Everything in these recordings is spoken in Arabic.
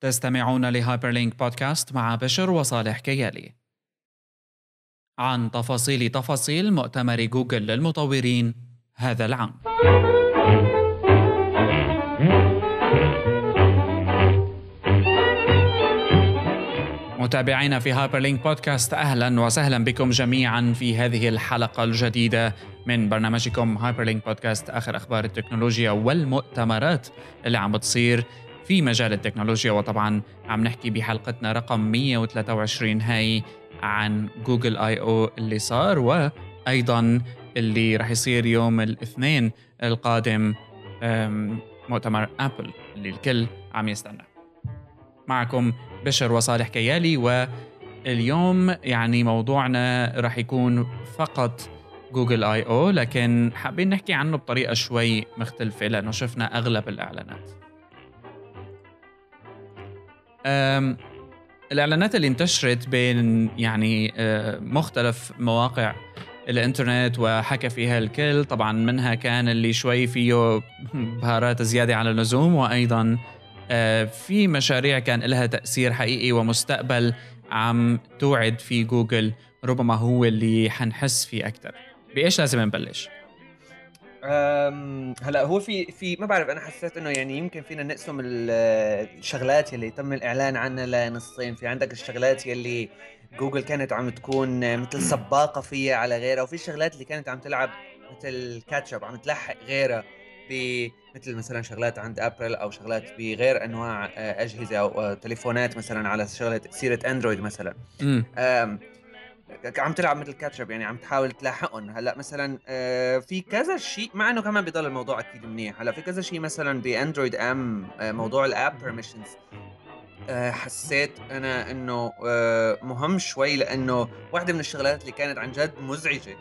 تستمعون لهايبر لينك بودكاست مع بشر وصالح كيالي. عن تفاصيل تفاصيل مؤتمر جوجل للمطورين هذا العام. متابعينا في هايبر لينك بودكاست أهلا وسهلا بكم جميعا في هذه الحلقة الجديدة من برنامجكم هايبر لينك بودكاست آخر أخبار التكنولوجيا والمؤتمرات اللي عم بتصير في مجال التكنولوجيا وطبعا عم نحكي بحلقتنا رقم 123 هاي عن جوجل آي أو اللي صار وأيضا اللي راح يصير يوم الاثنين القادم مؤتمر آبل اللي الكل عم يستنى. معكم بشر وصالح كيالي واليوم يعني موضوعنا راح يكون فقط جوجل آي أو لكن حابين نحكي عنه بطريقة شوي مختلفة لأنه شفنا أغلب الإعلانات. الإعلانات اللي انتشرت بين يعني مختلف مواقع الإنترنت وحكى فيها الكل. طبعا منها كان اللي شوي فيه بهارات زيادة على اللزوم وأيضا في مشاريع كان لها تأثير حقيقي ومستقبل عم توعد في جوجل ربما هو اللي حنحس فيه أكثر بإيش لازم نبلش؟ هلا هو في في ما بعرف أنا حسيت إنه يعني يمكن فينا نقسم الشغلات يلي تم الإعلان عنها لنصين. في عندك الشغلات يلي جوجل كانت عم تكون مثل سباقة فيها على غيرها وفي الشغلات اللي كانت عم تلعب مثل catch up عم تلحق غيرها مثل مثلا شغلات عند ابل أو شغلات بغير أنواع آه، أجهزة أو تليفونات مثلا على شغلة سيرة اندرويد مثلا. عم تلعب مثل catch up يعني عم تحاول تلاحقهم. هلأ مثلا آه، في كذا شيء مع إنه كمان بضل الموضوع أكيد منيح. هلأ في كذا شيء مثلا باندرويد ام آه، موضوع الاب بيرميشنز حسيت أنا إنه مهم شوي لأنه واحدة من الشغلات اللي كانت عن جد مزعجة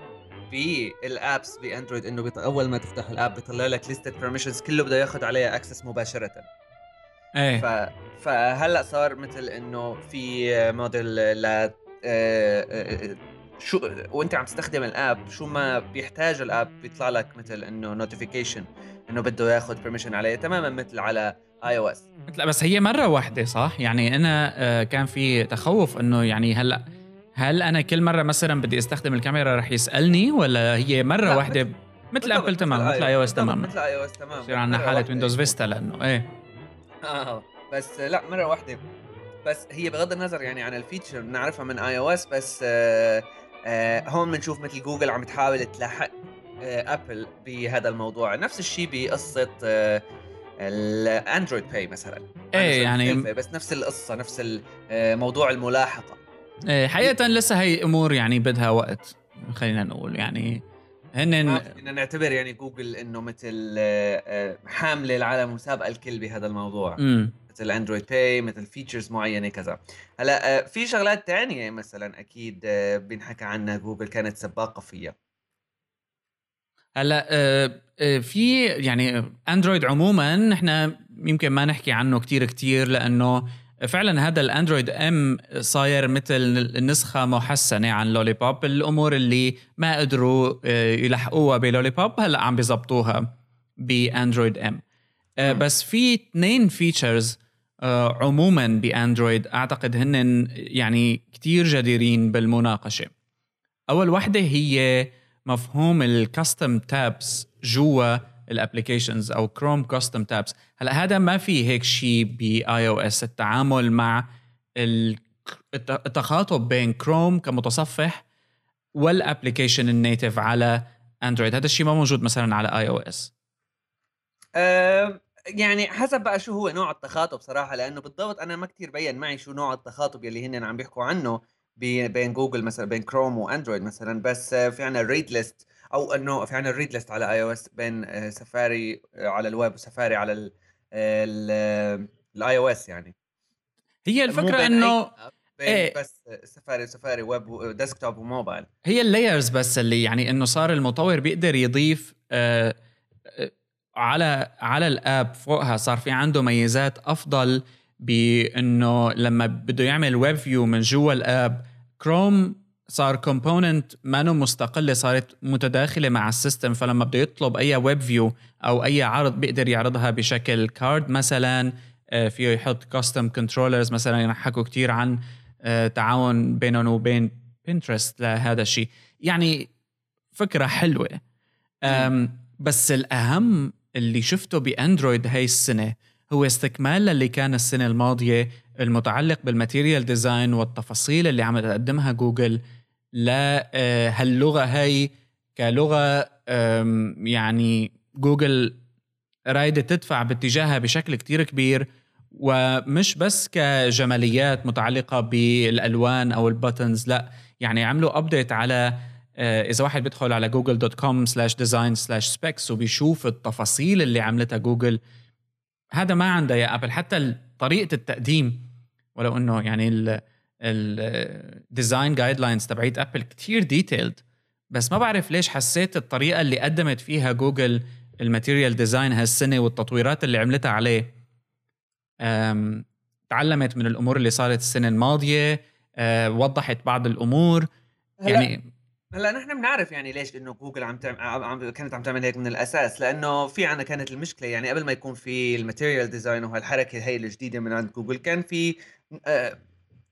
في ال apps باندرويد إنه أول ما تفتح ال app بيطلع لك ليستة permissions كله بده ياخذ عليها access مباشرة. إيه. ف... فهلأ صار مثل إنه في موديل ل آه، آه، شو وانت عم تستخدم ال app شو ما بيحتاج ال app بيطلع لك مثل إنه notification إنه بده ياخذ permission عليه تماما مثل على اي أو اس لا بس هي مرة واحدة صح؟ يعني أنا آه، كان في تخوف إنه يعني هلأ هل أنا كل مرة مثلا بدي أستخدم الكاميرا رح يسألني ولا هي مرة واحدة؟ مثل ابل تمام مثل اي أو اس تمام مثل اي أو اس تمام بصير عندنا حالة ويندوز فيستا لأنه إيه. آه بس لا مرة واحدة. بس هي بغض النظر يعني عن ال feature بنعرفها من اي أو اس بس آه آه هون بنشوف مثل جوجل عم تحاول تلاحق آه ابل بهذا الموضوع. نفس الشيء بقصة آه الأندرويد باي مثلا. إيه يعني بس نفس القصة نفس آه، موضوع الملاحقة. إيه حقيقة لسه هي أمور يعني بدها وقت خلينا نقول. يعني هن بدنا نعتبر يعني جوجل إنه مثل آه، آه، حامله العالم مسابقه الكل بهذا الموضوع. م. مثل اندرويد باي مثل features معينة كذا. هلا آه، في شغلات تانية مثلا أكيد بنحكى عنها جوجل كانت سباقة فيها. هلا في يعني اندرويد عموما إحنا يمكن ما نحكي عنه كتير كتير لأنه فعلا هذا الاندرويد ام صاير مثل النسخه محسنة عن لولي بوب الأمور اللي ما قدروا آه، يلحقوها بلولي بوب هلا عم بيزبطوها باندرويد ام آه، بس في اثنين features آه، عموما بأندرويد. أعتقد هن يعني كتير جديرين بالمناقشة. أول وحدة هي مفهوم ال custom tabs جوا ال applications أو كروم custom tabs هلا هذا ما في هيك شيء باي أو اس التعامل مع التخاطب بين كروم كمتصفح وال application ال native على اندرويد هذا الشيء ما موجود مثلا على اي أو اس يعني حسب بقى شو هو نوع التخاطب صراحة لأنه بالضبط أنا ما كتير بين معي شو نوع التخاطب يلي هن عم بيحكوا عنه بين جوجل مثلا بين كروم واندرويد مثلا بس في عنا ال reading list أو انه في عندنا ال reading list على اي أو اس بين سفاري آه، على الويب وسفاري على الاي أو اس يعني. هي الفكرة انه إيه. بس سفاري سفاري web desktop و mobile هي ال layers بس اللي يعني انه صار المطور بيقدر يضيف آه, آه، على على ال app فوقها صار في عنده ميزات أفضل بإنه لما بده يعمل web view من جوا ال app كروم صار component مانو مستقلة صارت متداخلة مع ال system. فلما بده يطلب أي web view أو أي عرض بيقدر يعرضها بشكل card مثلا آه، فيه يحط custom controllers مثلا حكوا كتير عن آه، تعاون بينهم وبين بنترست لهذا الشيء. يعني فكرة حلوة. بس الأهم اللي شفته بأندرويد هاي السنة هو استكمال للي كان السنة الماضية المتعلق بال material design والتفاصيل اللي عم تقدمها جوجل لهاللغه هاي كلغة يعني جوجل رايدة تدفع باتجاهها بشكل كتير كبير ومش بس كجماليات متعلقة بالألوان أو ال buttons لا يعني عملوا update على آه، إذا واحد بيدخل على جوجل dot com slash design slash specs وبيشوف التفاصيل اللي عملتها جوجل هذا ما عندها ياه أبل. حتى طريقة التقديم ولو إنه يعني ال design guidelines تبعيت أبل كتير detailed بس ما بعرف ليش حسيت الطريقة اللي قدمت فيها جوجل ال material design هالسنة والتطويرات اللي عملتها عليه. تعلمت من الأمور اللي صارت السنة الماضية أه وضحت بعض الأمور. يعني هلأ نحن بنعرف يعني ليش إنه جوجل عم تعمل عم كانت عم تعمل هيك من الأساس لأنه في عنا كانت المشكلة يعني قبل ما يكون في ال material design وهالحركة هي الجديدة من عند جوجل كان في آه،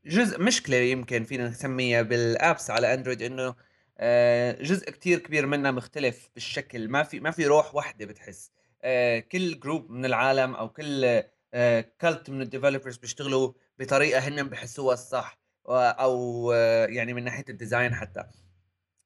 جزء مشكلة يمكن فينا نسميها بال apps على أندرويد إنه آه، جزء كتير كبير منها مختلف بالشكل ما في ما في روح واحدة بتحس. آه، كل group من العالم أو كل cult من ال developers بيشتغلوا بطريقة هن بحسوها الصح أو يعني من ناحية ال design حتى.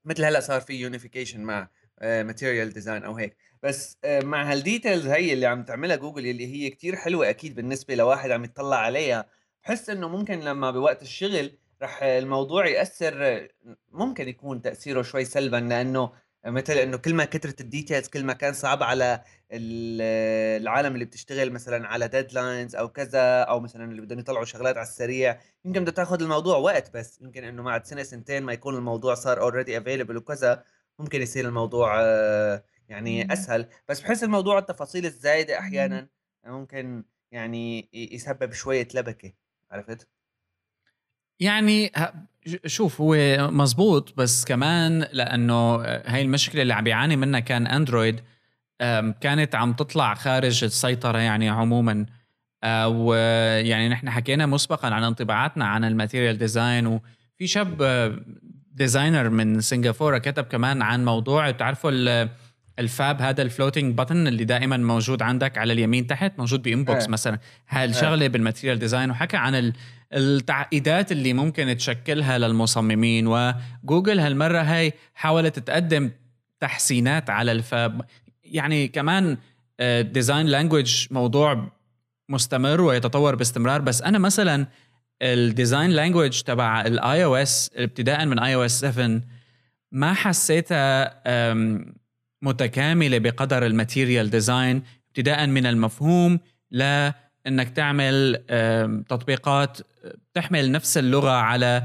مثل هلأ صار في unification مع material design أو هيك. بس مع هال details هي اللي عم تعملها جوجل اللي هي كتير حلوة أكيد بالنسبة لواحد عم يطلع عليها. بحس إنه ممكن لما بوقت الشغل رح الموضوع يأثر ممكن يكون تأثيره شوي سلبا لأنه مثل إنه كل ما كثرت ال details كل ما كان صعب على العالم اللي بتشتغل مثلا على deadlines أو كذا أو مثلا اللي بدهم يطلعوا شغلات على السريع يمكن بدها تاخذ الموضوع وقت بس. يمكن إنه بعد سنة سنتين ما يكون الموضوع صار already available وكذا ممكن يصير الموضوع آه، يعني أسهل. بس بحس الموضوع التفاصيل الزايدة أحيانا ممكن يعني يسبب شوية لبكة عرفت؟ يعني شوف هو مزبوط بس كمان لأنه هاي المشكلة اللي عم بيعاني منها كان أندرويد كانت عم تطلع خارج السيطرة يعني عموما آه، ويعني نحن حكينا مسبقا عن انطباعاتنا عن ال material design وفي شاب designer من سنغافورة كتب كمان عن موضوع بتعرفوا ال FAB هذا ال floating button اللي دائما موجود عندك على اليمين تحت موجود ب Inbox آه. مثلا هالشغله آه. بال material design وحكى عن التعقيدات اللي ممكن تشكلها للمصممين وجوجل هالمرة هاي حاولت تقدم تحسينات على ال FAB يعني كمان design آه، language موضوع مستمر ويتطور باستمرار بس أنا مثلا ال design language تبع ال iOS ابتداء من iOS 7 ما حسيتها متكاملة بقدر ال material design ابتداء من المفهوم لانك تعمل تطبيقات تحمل نفس اللغة على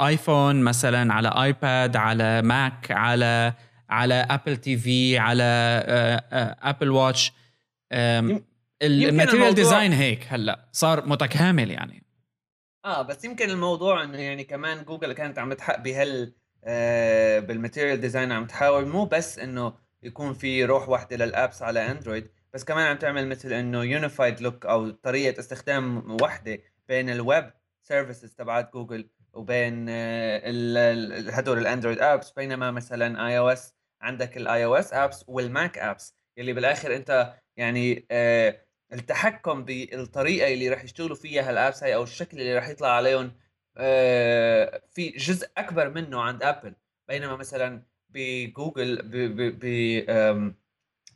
آيفون مثلا على آيباد على ماك على على Apple TV على Apple Watch. ال material design هيك هلأ صار متكامل يعني. آه بس يمكن الموضوع إنه يعني كمان جوجل كانت عم تحق بهال آه، بال material design عم تحاول مو بس إنه يكون في روح واحدة لل apps على أندرويد. بس كمان عم تعمل مثل إنه unified look أو طريقة استخدام واحدة بين ال web services تبعت جوجل وبين آه، هدول ال Android apps بينما مثلا iOS عندك ال iOS apps وال Mac apps اللي بالآخر أنت يعني آه، التحكم بالطريقة اللي راح يشتغلوا فيها هال apps هاي أو الشكل اللي راح يطلع عليهم آه، في جزء أكبر منه عند ابل بينما مثلا بجوجل ب ب ب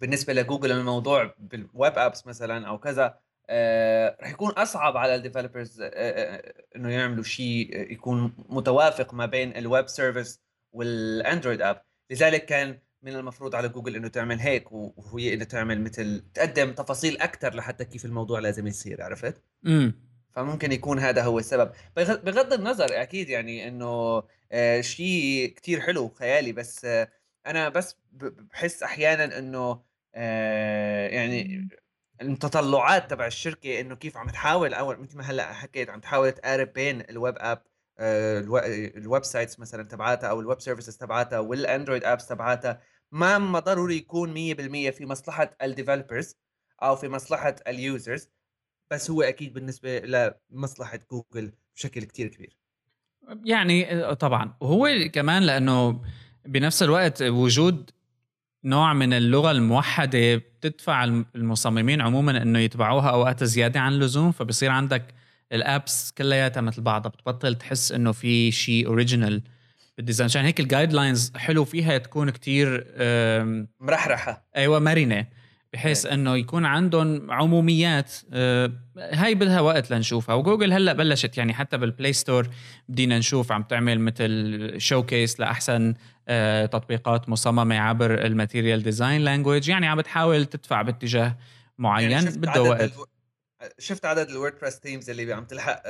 بالنسبة لجوجل الموضوع بال web apps مثلا أو كذا آه رح يكون أصعب على ال developers آه آه إنه يعملوا شيء يكون متوافق ما بين ال web service وال Android app لذلك كان من المفروض على جوجل إنه تعمل هيك وهي إنه تعمل مثل تقدم تفاصيل أكثر لحتى كيف الموضوع لازم يصير عرفت؟ امم فممكن يكون هذا هو السبب. بغض النظر أكيد يعني إنه آه، شيء كتير حلو خيالي بس آه، أنا بس بحس أحيانا إنه آه، يعني التطلعات تبع الشركة إنه كيف عم تحاول أول مثل ما هلأ حكيت عم تحاول تقارب بين ال web app ال websites مثلا تبعاتها أو ال web services تبعاتها وال Android apps تبعاتها ما ما ضروري يكون 100% في مصلحة ال developers أو في مصلحة ال users بس هو أكيد بالنسبة لمصلحة جوجل بشكل كتير كبير. يعني آه، طبعا. وهو كمان لأنه بنفس الوقت وجود نوع من اللغة الموحدة بتدفع المصممين عموما إنه يتبعوها أوقات زيادة عن اللزوم فبصير عندك ال apps كلياتها مثل بعضها بتبطل تحس إنه في شيء original بال design عشان هيك ال guidelines حلو فيها تكون كتير مرحرحة. أيوه مرنة. بحيث أيه. إنه يكون عندهم عموميات آه، هاي بدها وقت لنشوفها. وجوجل هلأ بلشت يعني حتى بال Play Store بدينا نشوف عم تعمل مثل showcase لأحسن آه، تطبيقات مصممة عبر ال material design language يعني عم بتحاول تدفع باتجاه معين يعني بده وقت. شفت عدد ال WordPress themes اللي عم تلحق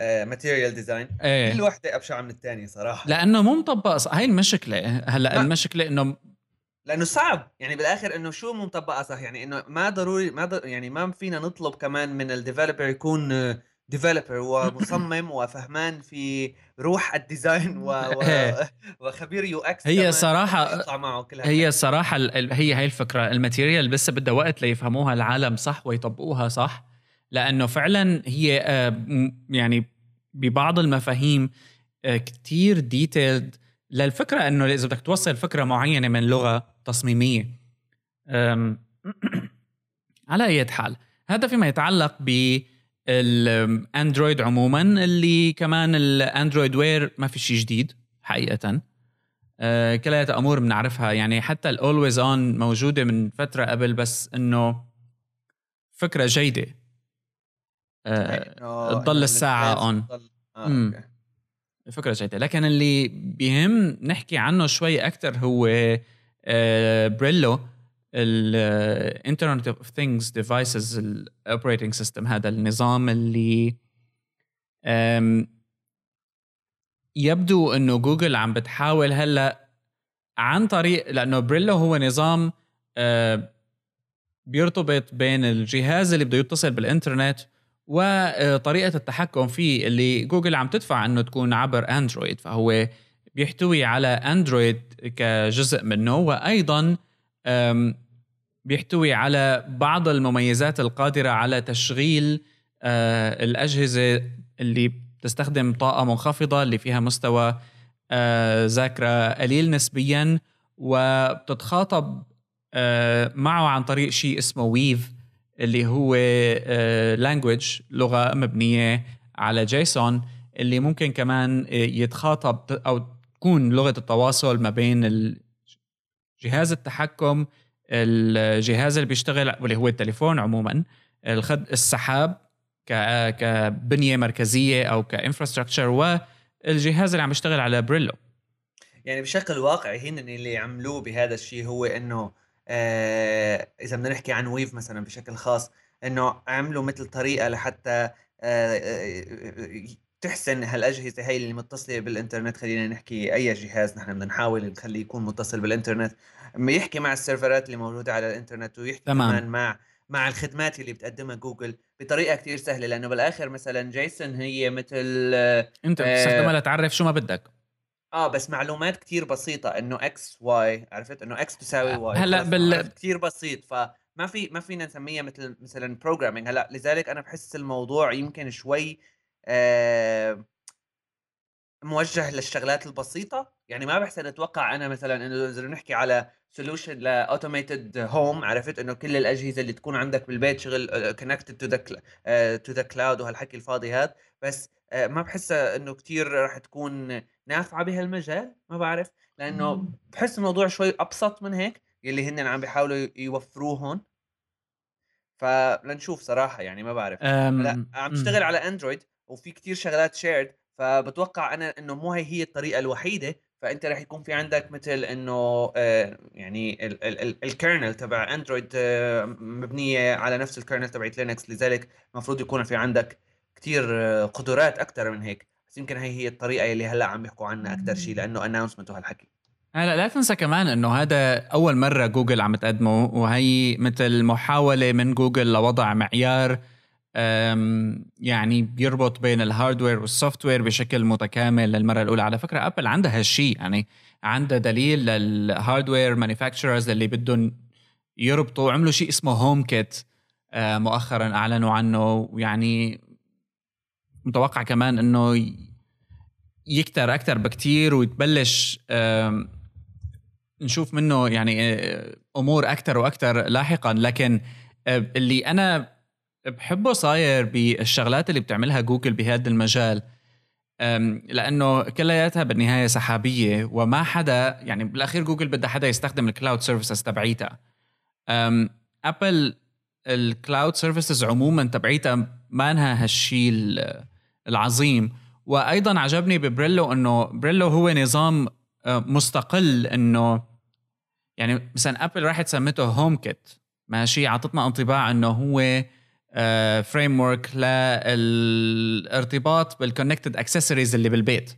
material آه، design إيه. كل وحدة أبشع من الثانية صراحة. لأنه مو مطبق هاي المشكلة. هلأ المشكلة إنه لأنه صعب. يعني بالآخر إنه شو مو مطبقه صح؟ يعني إنه ما ضروري ما ضر يعني ما فينا نطلب كمان من ال developer يكون developer ومصمم وفهمان في روح ال design و... و... وخبير UX هي صراحة معه كل هي صراحة هي هي الفكرة. ال material بس بدها وقت ليفهموها العالم صح ويطبقوها صح؟ لأنه فعلا هي آه، يعني ببعض المفاهيم آه، كتير detailed للفكرة إنه إذا بدك توصل فكرة معينة من لغة تصميمية. على أي حال هذا فيما يتعلق بال Android عموما اللي كمان ال Android Wear ما في شيء جديد حقيقه. أه كلياتها امور بنعرفها يعني حتى ال always on موجودة من فترة قبل بس إنه فكرة جيدة. أه تضل الساعة on آه، فكرة جيدة. لكن اللي بيهم نحكي عنه شوي أكثر هو Brillo ال Internet of Things devices ال operating system هذا النظام اللي يبدو إنه جوجل عم بتحاول هلأ عن طريق لأنه Brillo هو نظام آه، بيرتبط بين الجهاز اللي بده يتصل بالإنترنت وطريقه التحكم فيه اللي جوجل عم تدفع إنه تكون عبر Android فهو بيحتوي على Android كجزء منه وأيضا بيحتوي على بعض المميزات القادرة على تشغيل آه، الأجهزة اللي بتستخدم طاقة منخفضة اللي فيها مستوى آه، ذاكرة قليل نسبيا وبتتخاطب آه، معه عن طريق شيء اسمه Weave اللي هو language لغة مبنية على JSON اللي ممكن كمان يتخاطب أو تكون لغة التواصل ما بين جهاز التحكم الجهاز اللي بيشتغل واللي هو التليفون عموما الخد السحاب كبنية مركزية أو ك infrastructure والجهاز اللي عم يشتغل على Brillo. يعني بشكل واقعي هن اللي عملوه بهذا الشيء هو إنه آه إذا بدنا نحكي عن Weave مثلا بشكل خاص إنه عملوا مثل طريقة لحتى آه, آه، تحسن هالأجهزة هي اللي متصلة بالإنترنت خلينا نحكي أي جهاز نحن بدنا نحاول نخليه يكون متصل بالإنترنت يحكي مع السيرفرات اللي موجودة على الإنترنت ويحكي تمام. كمان مع مع الخدمات اللي بتقدمها جوجل بطريقة كتير سهلة لأنه بالآخر مثلا JSON هي مثل إنت بتستخدمها آه لتعرف شو ما بدك. آه بس معلومات كتير بسيطة إنه X Y عرفت؟ إنه X تساوي Y هلأ بال كثير بسيط فما في ما فينا نسميها مثل مثلا programming هلأ لذلك أنا بحس الموضوع يمكن شوي آه موجه للشغلات البسيطة. يعني ما بحسن أتوقع أنا مثلا إنه إذا نحكي على solution ل automated home عرفت؟ إنه كل الأجهزة اللي تكون عندك بالبيت شغل connected to the to the cloud وهالحكي الفاضي هذا بس آه ما بحسها إنه كثير راح تكون نافعة بهالمجال ما بعرف. لأنه بحس الموضوع شوي أبسط من هيك يلي هن عم بيحاولوا يوفروه هون. فلنشوف صراحة يعني ما بعرف. لا عم تشتغل على Android وفي كتير شغلات shared فبتوقع أنا إنه مو هي هي الطريقة الوحيدة فأنت راح يكون في عندك مثل إنه آه يعني ال kernel تبع Android آه مبنية على نفس ال kernel تبعت Linux لذلك المفروض يكون في عندك كتير آه قدرات أكثر من هيك. بس يمكن هي هي الطريقة اللي هلأ عم يحكوا عنها أكثر شيء لأنه announcement وهالحكي. هلا لا تنسى كمان إنه هذا أول مرة جوجل عم تقدمه وهي مثل محاولة من جوجل لوضع معيار يعني بيربط بين ال hardware وال software بشكل متكامل للمرة الأولى. على فكرة Apple عندها هالشيء يعني عندها دليل لل hardware manufacturers اللي بدهم يربطوا عملوا شيء اسمه HomeKit آه، مؤخرا أعلنوا عنه. ويعني متوقع كمان إنه يكتر أكثر بكتير ويتبلش نشوف منه يعني آه، أمور أكثر وأكثر لاحقا. لكن آه، اللي أنا بحبه صاير بالشغلات اللي بتعملها جوجل بهذا المجال. لأنه كلياتها بالنهاية سحابية وما حدا يعني بالأخير جوجل بدها حدا يستخدم ال cloud services تبعيتها. Apple ال cloud services عموما تبعيتها ما انها هالشيء العظيم. وأيضا عجبني ب Brillo إنه Brillo هو نظام مستقل إنه يعني مثلا Apple راحت سمته HomeKit ماشي؟ اعطتنا انطباع إنه هو framework للارتباط بال connected accessories اللي بالبيت.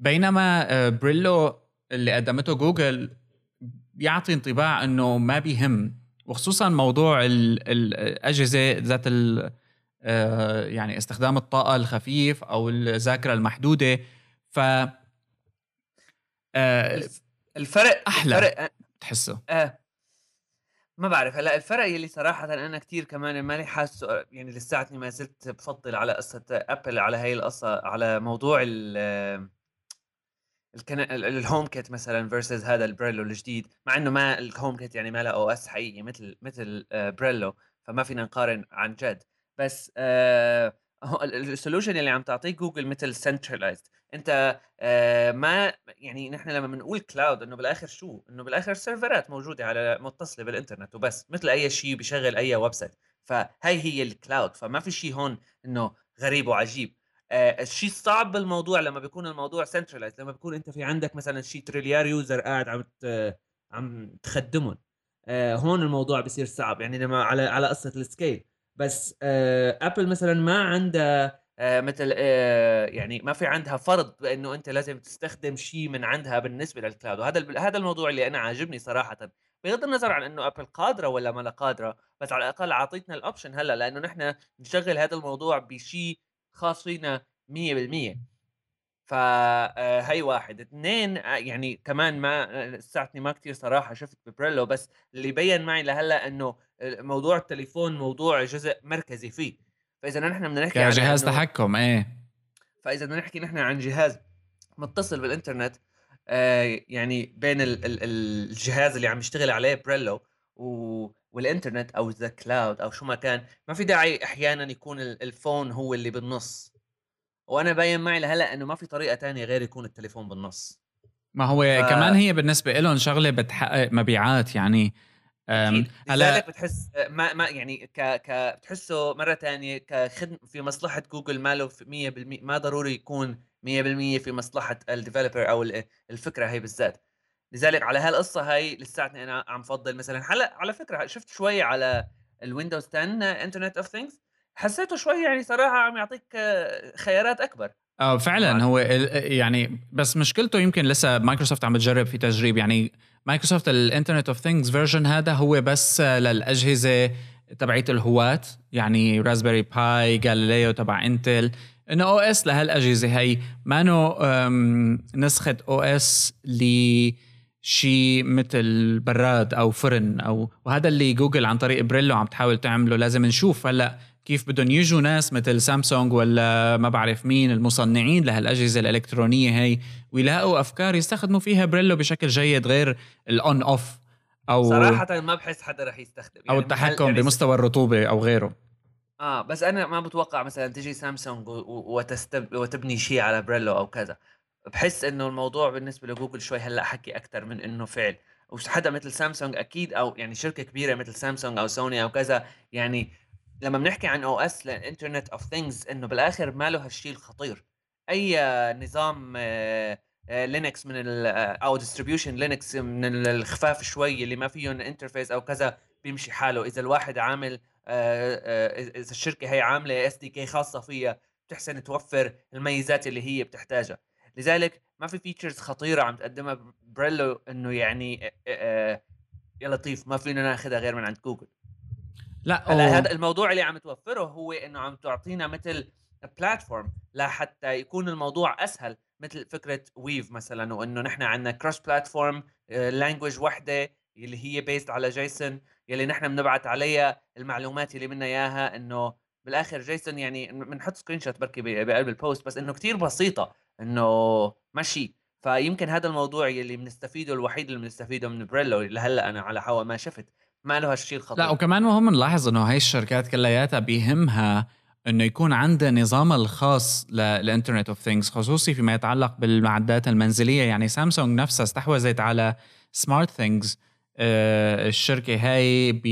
بينما Brillo أه، اللي قدمته جوجل بيعطي انطباع إنه ما بيهم. وخصوصا موضوع الأجهزة ذات أه، يعني استخدام الطاقة الخفيف أو الذاكرة المحدودة. ف الفرق أحلى. الفرق تحسه. آه ما بعرف هلأ الفرق يلي صراحة أنا كتير كمان ماني حاسه يعني لساتني ما زلت بفضل على قصة Apple على هاي القصة على موضوع ال الكن... ال HomeKit مثلا versus هذا ال Brillo الجديد مع إنه ما ال HomeKit يعني ما له OS حقيقي مثل مثل Brillo فما فينا نقارن عن جد. بس آه ال solution اللي عم تعطيه جوجل مثل centralized أنت آه ما يعني نحن لما بنقول cloud إنه بالآخر شو؟ إنه بالآخر سيرفرات موجودة على متصلة بالانترنت وبس مثل أي شيء بيشغل أي website فهي هي ال cloud فما في شيء هون إنه غريب وعجيب. آه الشيء الصعب بالموضوع لما بيكون الموضوع centralized لما بيكون أنت في عندك مثلا شيء تريليار user قاعد عم عم تخدمهم. آه هون الموضوع بصير صعب. يعني لما على على قصة ال scale بس آه ابل مثلا ما عندها آه مثل آه يعني ما في عندها فرض بانه أنت لازم تستخدم شيء من عندها بالنسبة للكلاود. وهذا هذا الموضوع اللي أنا عاجبني صراحة. بغض النظر عن إنه ابل قادرة ولا ما قادرة بس على الأقل أعطيتنا ال option هلأ لأنه نحن نشغل هذا الموضوع بشيء خاص فينا 100% فهي آه، واحد. اثنين آه، يعني كمان ما لساتني ما كثير صراحة شفت ببريلو بس اللي بين معي لهلأ إنه موضوع التليفون موضوع جزء مركزي فيه. فإذا نحن بدنا نحكي عن جهاز تحكم إيه. فإذا بدنا نحكي نحن عن جهاز متصل بالإنترنت آه يعني بين ال ال الجهاز اللي عم يشتغل عليه بريلو و والإنترنت أو the cloud أو شو ما كان ما في داعي أحيانا يكون ال phone هو اللي بالنص. وأنا باين معي لهلا إنه ما في طريقة تانية غير يكون التليفون بالنص. ما هو ف... كمان هي بالنسبة لهم شغلة بتحقق مبيعات يعني هلأ بتحس ما ما يعني ك ك بتحسه مرة ثانية كخدمه في مصلحة جوجل ماله 100% ما ضروري يكون 100% في مصلحة ال developer أو الفكرة هي بالذات. لذلك على هالقصة هاي لساتني أنا عم فضل مثلا هلأ على فكرة شفت شوي على الويندوز 10 Internet of Things حسيته شوي يعني صراحة عم يعطيك خيارات أكبر. آه فعلا هو يعني بس مشكلته يمكن لسه مايكروسوفت عم بتجرب في تجريب يعني مايكروسوفت ال Internet of Things version هذا هو بس للأجهزة تبعت الهواة يعني رازبيري باي جاليليو تبع انتل انه OS لهالأجهزة هي مانو نسخة OS لشيء مثل براد أو فرن أو وهذا اللي جوجل عن طريق بريلو عم تحاول تعمله. لازم نشوف هلأ كيف بدهم يجوا ناس مثل سامسونج ولا ما بعرف مين المصنعين لهالأجهزة الإلكترونية هي ويلاقوا أفكار يستخدموا فيها بريلو بشكل جيد غير ال on off أو صراحة ما بحس حدا رح يستخدم يعني أو التحكم يعني بمستوى الرطوبة أو غيره. آه بس أنا ما بتوقع مثلا تجي سامسونج وتستب وتبني شيء على بريلو أو كذا. بحس إنه الموضوع بالنسبة لجوجل شوي هلأ حكي أكثر من إنه فعل. وحدا مثل سامسونج أكيد أو يعني شركة كبيرة مثل سامسونج أو سوني أو كذا يعني لما بنحكي عن OS لل Internet of Things إنه بالآخر ما له هالشيء الخطير. أي نظام لينكس من أو distribution لينكس من الخفاف شوي اللي ما فيهم interface أو كذا بيمشي حاله. إذا الواحد عامل إذا الشركة هي عاملة SDK خاصة فيها بتحسن توفر الميزات اللي هي بتحتاجها. لذلك ما في features خطيرة عم تقدمها بريلو إنه يعني يا لطيف ما فينا ناخذها غير من عند جوجل لا هلا هذا الموضوع اللي عم توفره هو إنه عم تعطينا مثل platform لحتى يكون الموضوع أسهل مثل فكرة ويف مثلا وإنه نحن عندنا cross platform language وحدة اللي هي based على JSON يلي نحن بنبعت عليها المعلومات اللي بدنا إياها إنه بالآخر JSON يعني بنحط screenshot بركي بقلب ال post بس إنه كتير بسيطة إنه مشي فيمكن هذا الموضوع اللي بنستفيده الوحيد اللي بنستفيده من بريلو لهلا أنا على حوا ما شفت. ما له هالشيء الخطير. لا وكمان مهم نلاحظ إنه هاي الشركات كلياتها بيهمها إنه يكون عندها نظامها الخاص لل Internet of Things خصوصي فيما يتعلق بالمعدات المنزلية. يعني سامسونج نفسها استحوذت على سمارت ثينجز الشركة هاي ب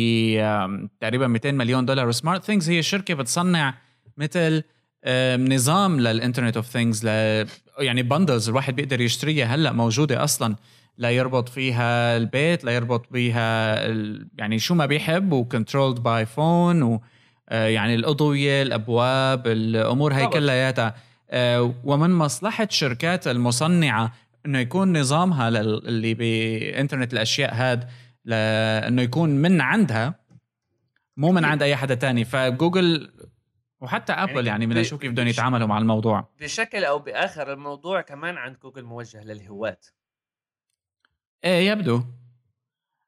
تقريبا 200 مليون دولار وسمارت ثينجز هي شركة بتصنع مثل نظام لل Internet of Things يعني bundles الواحد بيقدر يشتريها هلأ موجودة أصلا. لا يربط فيها البيت لا يربط فيها يعني شو ما بيحب و controlled by phone و آه، يعني الأضوية الأبواب الأمور هي كلياتها. آه، ومن مصلحة شركات المصنعة إنه يكون نظامها اللي بانترنت الأشياء هاد لأنه يكون من عندها مو من عند أي حدا تاني. فجوجل وحتى أبل يعني, يعني بدنا نشوف كيف بدهم يتعاملوا مع الموضوع. بشكل أو بآخر الموضوع كمان عند جوجل موجه للهواة. إيه يبدو.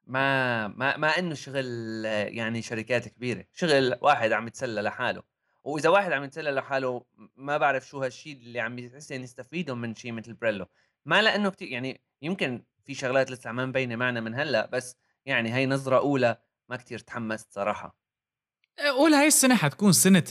ما ما ما إنه شغل يعني شركات كبيرة شغل واحد عم يتسلى لحاله. وإذا واحد عم يتسلى لحاله ما بعرف شو هالشيء اللي عم يحسن يستفيدوا من شيء مثل بريلو. ما لأنه كتير يعني يمكن في شغلات لسه ما مبينة معنا من هلأ بس يعني هي نظرة أولى ما كتير تحمست صراحة. قول هاي السنة حتكون سنة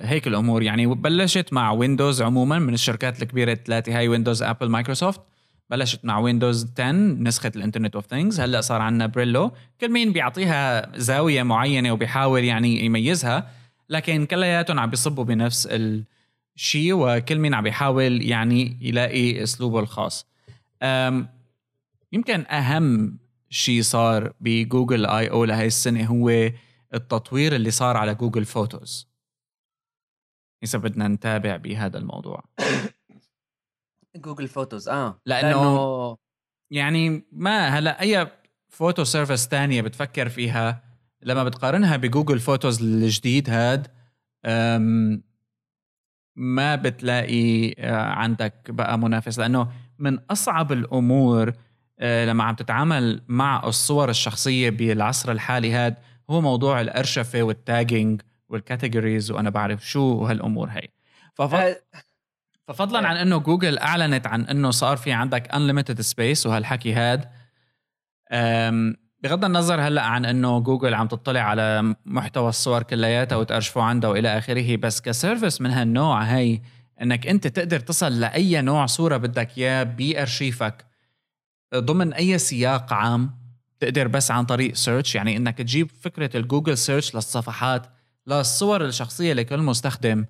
هيك الأمور. يعني بلشت مع ويندوز عموما من الشركات الكبيرة الثلاثة هاي ويندوز أبل مايكروسوفت بلشت مع ويندوز 10 نسخة ال Internet of Things هلأ صار عندنا بريلو كل مين بيعطيها زاوية معينة وبيحاول يعني يميزها لكن كلياتهم عم بيصبوا بنفس الشيء وكل مين عم بيحاول يعني يلاقي أسلوبه الخاص. يمكن أهم شيء صار بجوجل I/O لهي السنة هو التطوير اللي صار على جوجل فوتوز إذا بدنا نتابع بهذا الموضوع. جوجل فوتوز آه. لأنه, لأنه يعني ما هلأ أي photo service تانية بتفكر فيها لما بتقارنها بجوجل فوتوز الجديد هاد ما بتلاقي آه، عندك بقى منافس. لأنه من أصعب الأمور آه، لما عم تتعامل مع الصور الشخصية بالعصر الحالي هاد هو موضوع الأرشفة وال tagging وال categories وأنا بعرف شو وهالأمور هي. فف... ففضلا عن إنه جوجل أعلنت عن إنه صار في عندك unlimited space وهالحكي هاد. بغض النظر هلأ عن إنه جوجل عم تطلع على محتوى الصور كلياتها وتارشفه عندها وإلى آخره بس ك service من هالنوع هي إنك أنت تقدر تصل لأي نوع صورة بدك إياه بأرشيفك. ضمن أي سياق عام تقدر بس عن طريق search يعني إنك تجيب فكرة الجوجل search للصفحات للصور الشخصية لكل مستخدم.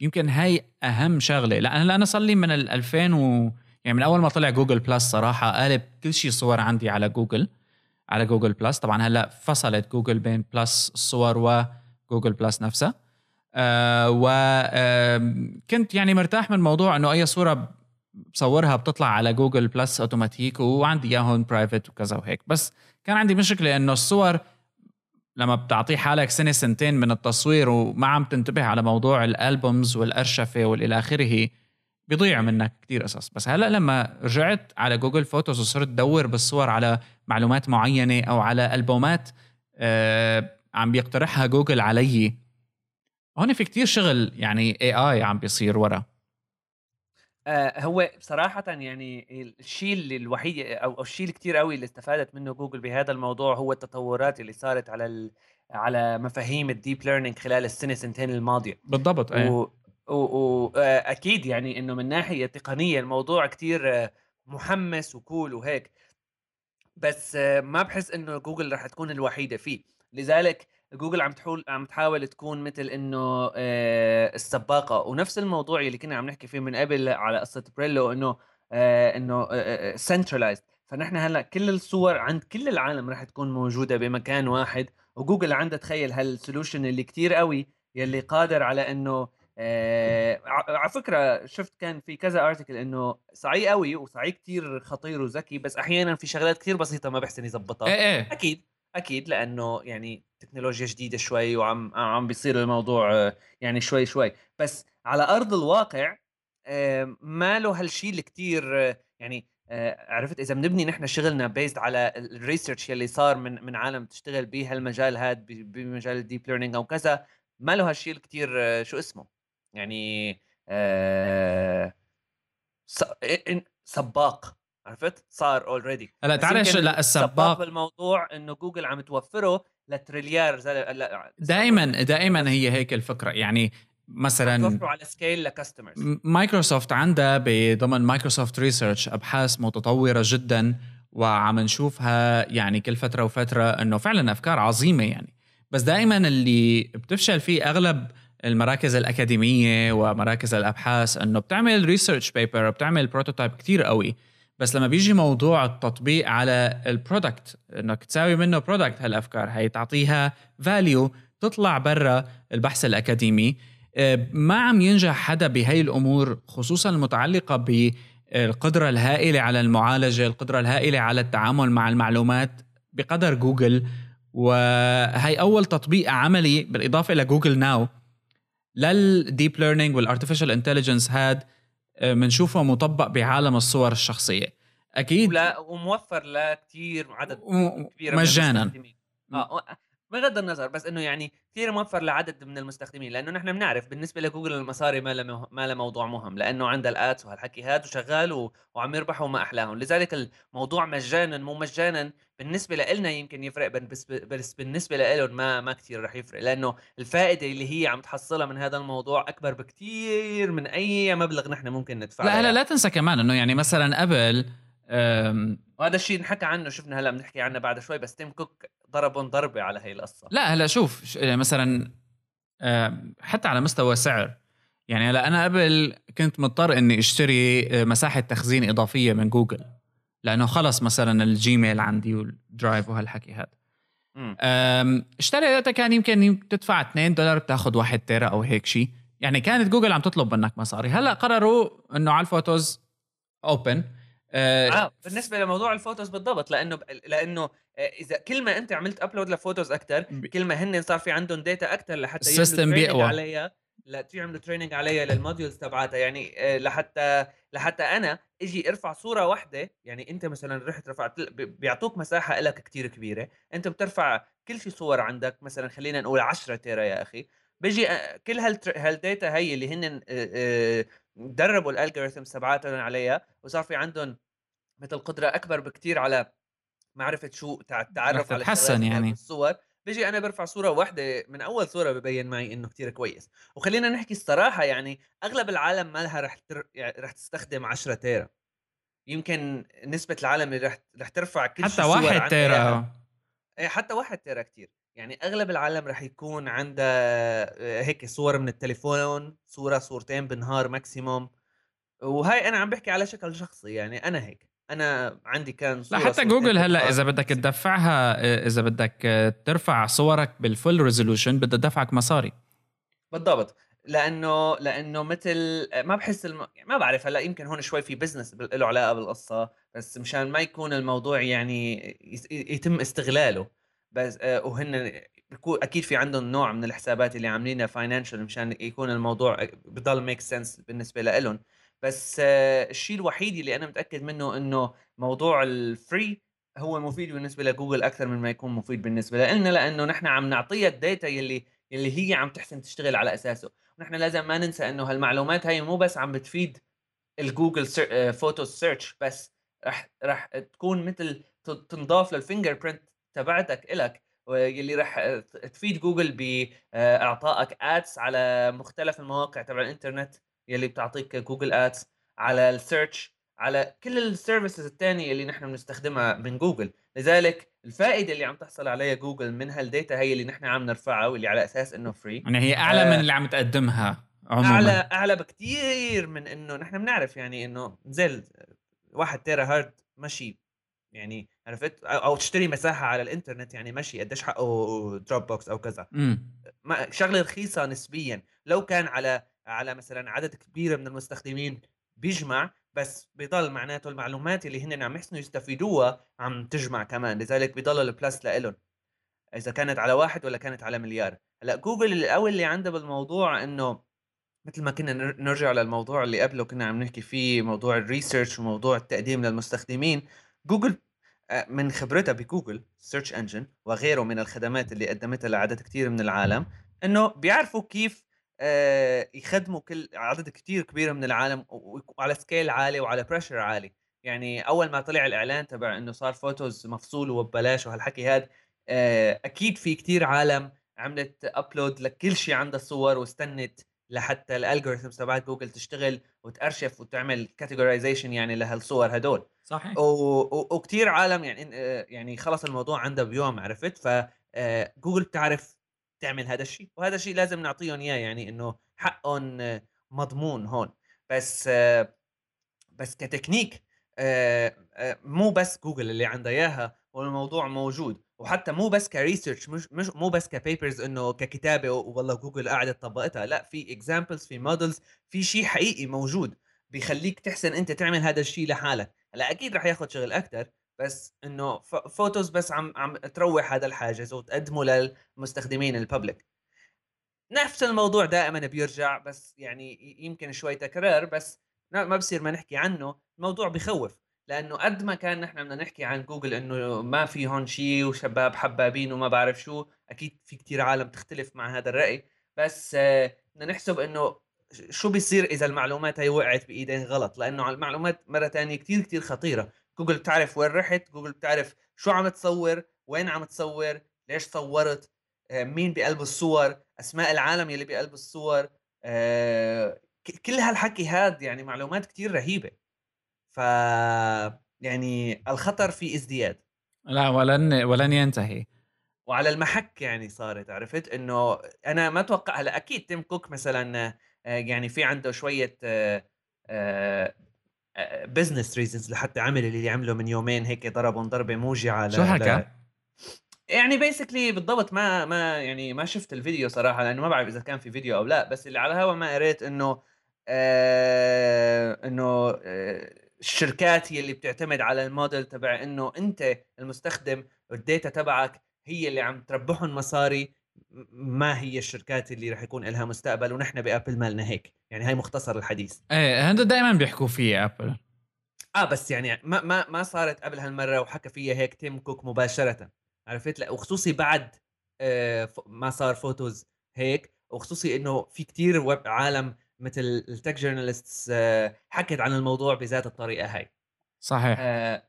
يمكن هاي أهم شغلة. لأن أنا صار لي من ال 2000 و يعني من أول ما طلع جوجل بلس صراحة قالب كل شيء صور عندي على جوجل على جوجل بلس. طبعا هلأ فصلت جوجل بين بلس الصور وجوجل بلس نفسها. آه وكنت يعني مرتاح من موضوع إنه أي صورة بصورها بتطلع على جوجل بلس أوتوماتيك وعندي إياهم private وكذا وهيك. بس كان عندي مشكلة إنه الصور لما بتعطيه حالك سنة سنتين من التصوير وما عم تنتبه على موضوع ال albums والأرشفة والى آخره بيضيع منك كتير قصص. بس هلأ لما رجعت على جوجل فوتوز وصرت ادور بالصور على معلومات معينة أو على ألبومات آه عم بيقترحها جوجل علي هون في كتير شغل يعني اي اي عم بيصير ورا. آه هو بصراحة يعني الشيء اللي الوحيد أو الشيء اللي كتير قوي اللي استفادت منه جوجل بهذا الموضوع هو التطورات اللي صارت على ال... على مفاهيم ال deep learning خلال السنة سنتين الماضية. بالضبط إيه و... واكيد آه، يعني إنه من ناحية تقنية الموضوع كتير آه، محمس و cool وهيك. بس ما بحس إنه جوجل رح تكون الوحيدة فيه. لذلك جوجل عم تحاول عم تحاول تكون مثل إنه السباقة. ونفس الموضوع اللي كنا عم نحكي فيه من قبل على قصة بريلو إنه إنه centralized فنحن هلأ كل الصور عند كل العالم رح تكون موجودة بمكان واحد. وجوجل عندها تخيل هال solution اللي كتير قوي يلي قادر على إنه آه على فكرة شفت كان في كذا article إنه صحي قوي وصحي كتير خطير وذكي بس أحيانا في شغلات كتير بسيطة ما بيحسن يظبطها إيه إيه. أكيد أكيد لأنه يعني تكنولوجيا جديدة شوي وعم عم بيصير الموضوع آه، يعني شوي شوي. بس على أرض الواقع ما له هالشيء اللي كثير آه، يعني آه، عرفت؟ إذا بنبني نحن شغلنا based على ال research يلي صار من من عالم تشتغل بهالمجال هاد بمجال ال deep learning أو كذا ما له هالشيء كثير شو اسمه. يعني سباق. عرفت؟ صار already هلا تعرف لا السباق بالموضوع إنه جوجل عم توفره لتريليار دائما دائما هي هيك الفكرة. يعني مثلا توفروا على scale ل customers مايكروسوفت عندها بضمن مايكروسوفت research أبحاث متطورة جدا وعم نشوفها يعني كل فترة وفترة إنه فعلا أفكار عظيمة يعني. بس دائما اللي بتفشل فيه أغلب المراكز الأكاديمية ومراكز الأبحاث إنه بتعمل research paper بتعمل prototype كتير قوي. بس لما بيجي موضوع التطبيق على ال product إنك تساوي منه product هالأفكار هي تعطيها value تطلع برا البحث الأكاديمي. آه، ما عم ينجح حدا بهي الأمور خصوصا المتعلقة بالقدرة الهائلة على المعالجة القدرة الهائلة على التعامل مع المعلومات بقدر جوجل. وهي أول تطبيق عملي بالإضافة إلى جوجل ناو لل deep learning وال artificial intelligence هاد بنشوفه مطبق بعالم الصور الشخصية. أكيد ولا وموفر لكثير عدد كبير مجانا. آه بغض النظر بس إنه يعني كثير موفر لعدد من المستخدمين لأنه نحن بنعرف بالنسبة لجوجل المصاري ما ما له موضوع مهم لأنه عندها ال ads وهالحكي هذا وشغال و... وعم يربحوا ما أحلاهم. لذلك الموضوع مجانا مو مجانا بالنسبة لنا يمكن يفرق بس بس بالنسبة لهم ما ما كثير رح يفرق لأنه الفائدة اللي هي عم تحصلها من هذا الموضوع أكبر بكثير من أي مبلغ نحن ممكن ندفعه لا لا لا تنسى كمان إنه يعني مثلا قبل وهذا الشيء انحكى عنه شفنا هلأ بنحكي عنه بعد شوي بس تيم كوك ضربهم ضربه على هي القصة. لا هلا شوف مثلا حتى على مستوى سعر يعني هلا أنا قبل كنت مضطر إني أشتري آه، مساحة تخزين إضافية من جوجل لأنه خلص مثلا الجيميل عندي والدرايف وهالحكي هذا اشتري كان يمكن تدفع 2 دولار بتاخذ 1 تيرا أو هيك شيء يعني كانت جوجل عم تطلب منك مصاري. هلا قرروا إنه على ال photos open آه, آه بالنسبة لموضوع ال photos بالضبط لأنه لأنه آه، إذا كل ما أنت عملت upload ل photos أكثر كل ما هن صار في عندهم data أكثر لحتى ال system بيقوى. عليها لا يعملوا training عليها لل models تبعتها يعني آه، لحتى لحتى أنا إجي أرفع صورة واحدة يعني أنت مثلا رحت رفعت بيعطوك مساحة لك كثير كبيرة أنت بترفع كل شيء صور عندك مثلا خلينا نقول 10 تيرا يا أخي بيجي كل هال data هي اللي هن دربوا ال algorithms تبعاتهم عليها وصار في عندهم مثل قدرة أكبر بكثير على معرفة شو التعرف على تحسن يعني. الصور. بيجي أنا برفع صورة واحدة من أول صورة ببين معي إنه كتير كويس. وخلينا نحكي الصراحة يعني أغلب العالم ما لها رح تر... يعني رح تستخدم 10 تيرا. يمكن نسبة العالم اللي رح رح ترفع كل حتى واحد تيرا إيه، حتى واحد تيرا كتير. يعني أغلب العالم رح يكون عندها هيك صور من التليفون صورة صورتين بالنهار maximum وهاي أنا عم بحكي على شكل شخصي يعني أنا هيك. أنا عندي كان صورة لا حتى جوجل هلأ إذا بدك تدفعها إذا بدك ترفع صورك بال full resolution بدها تدفعك مصاري. بالضبط. لأنه لأنه مثل ما بحس الم... يعني ما بعرف هلأ يمكن هون شوي في business له علاقة بالقصة بس مشان ما يكون الموضوع يعني يتم استغلاله. بس آه، وهن أكيد في عندهم نوع من الحسابات اللي عاملينها financial مشان يكون الموضوع بضل make sense بالنسبة لهم بس آه، الشيء الوحيد اللي أنا متأكد منه إنه موضوع ال free هو مفيد بالنسبة لجوجل أكثر من ما يكون مفيد بالنسبة لنا لأنه نحن عم نعطيها ال data يلي يلي هي عم تحسن تشتغل على أساسه. ونحن لازم ما ننسى إنه هالمعلومات هاي مو بس عم بتفيد ال Google Photo search بس رح رح تكون مثل تنضاف لل fingerprint تبعتك إلك يلي رح تفيد جوجل باعطائك ads على مختلف المواقع تبع الإنترنت يلي بتعطيك جوجل ads على ال search على كل ال services الثانية اللي نحن بنستخدمها من جوجل. لذلك الفائدة اللي عم تحصل عليها جوجل من هال data هي اللي نحن عم نرفعها واللي على أساس إنه free يعني هي أعلى آه. من اللي عم تقدمها عموما. أعلى أعلى بكثير من إنه نحن بنعرف يعني إنه زي واحد تيرا هارد ماشي يعني عرفت؟ أو تشتري مساحة على الإنترنت يعني ماشي قديش حقه دروب بوكس أو كذا. شغلة رخيصة نسبيا. لو كان على على مثلا عدد كبير من المستخدمين بيجمع بس بضل معناته المعلومات اللي هن عم يحسنوا يستفيدوها عم تجمع كمان. لذلك بضل ال plus لإلهم. إذا كانت على واحد ولا كانت على مليار. هلأ جوجل القوي اللي عندها بالموضوع إنه مثل ما كنا نرجع للموضوع اللي قبله كنا عم نحكي فيه موضوع ال research وموضوع التقديم للمستخدمين. جوجل من خبرتها بجوجل search engine وغيره من الخدمات اللي قدمتها لعدد كثير من العالم إنه بيعرفوا كيف آه، يخدموا كل عدد كثير كبير من العالم وعلى scale عالي وعلى pressure عالي. يعني أول ما طلع الإعلان تبع إنه صار Photos مفصول وببلاش وهالحكي هذا آه، أكيد في كثير عالم عملت upload لكل شيء عندها صور واستنت لحتى ال algorithms تبعت جوجل تشتغل وتأرشف وتعمل categorization يعني لهالصور هدول. صحيح. وكثير عالم يعني يعني خلص الموضوع عندها بيوم عرفت؟ فجوجل آه، بتعرف تعمل هذا الشيء وهذا الشيء لازم نعطيهم إياه يعني إنه حقهم مضمون هون. بس آه، بس كتكنيك آه، مو بس جوجل اللي عندها إياها والموضوع موجود. وحتى مو بس ك research مش مش مو بس ك papers إنه ككتابة والله جوجل قاعدة طبقتها لأ في examples في models في شيء حقيقي موجود بيخليك تحسن أنت تعمل هذا الشيء لحالك. هلأ أكيد رح ياخذ شغل أكثر بس إنه Photos بس عم عم تروح هذا الحاجز وتقدمه للمستخدمين ال public نفس الموضوع دائما بيرجع بس يعني يمكن شوي تكرار بس ما بصير ما نحكي عنه الموضوع بخوف. لأنه قد ما كان نحن بدنا نحكي عن جوجل إنه ما في هون شيء وشباب حبابين وما بعرف شو أكيد في كتير عالم تختلف مع هذا الرأي. بس آه، بدنا نحسب إنه شو بيصير إذا المعلومات هي وقعت بإيدين غلط؟ لأنه المعلومات مرة ثانية كتير كتير خطيرة. جوجل بتعرف وين رحت؟ جوجل بتعرف شو عم تصور؟ وين عم تصور؟ ليش صورت؟ آه، مين بقلب الصور؟ أسماء العالم يلي بقلب الصور؟ آه، كل هالحكي هاد يعني معلومات كتير رهيبة. ف يعني الخطر في ازدياد. لا ولن ولن ينتهي. وعلى المحك يعني صارت عرفت؟ انه أنا ما أتوقع هلأ أكيد تيم كوك مثلا آه، يعني في عنده شوية business reasons لحتى عمل اللي عمله من يومين هيك ضربهم ضربة موجعة شو حكى؟ يعني basically بالضبط ما ما يعني ما شفت الفيديو صراحة لأنه ما بعرف إذا كان في فيديو أو لا بس اللي على الهوا ما قريت إنه آه إنه آه الشركات هي اللي بتعتمد على الموديل تبع إنه أنت المستخدم وال data تبعك هي اللي عم تربحهم مصاري ما هي الشركات اللي رح يكون لها مستقبل ونحن بأبل مالنا هيك. يعني هاي مختصر الحديث. إيه هذا دائما بيحكوا فيه أبل. آه بس يعني ما ما ما صارت قبل هالمرة وحكى فيها هيك تيم كوك مباشرة. عرفت؟ لا وخصوصي بعد آه ما صار Photos هيك وخصوصي إنه في كتير عالم مثل ال tech journalists آه حكت عن الموضوع بذات الطريقة هاي. صحيح. آه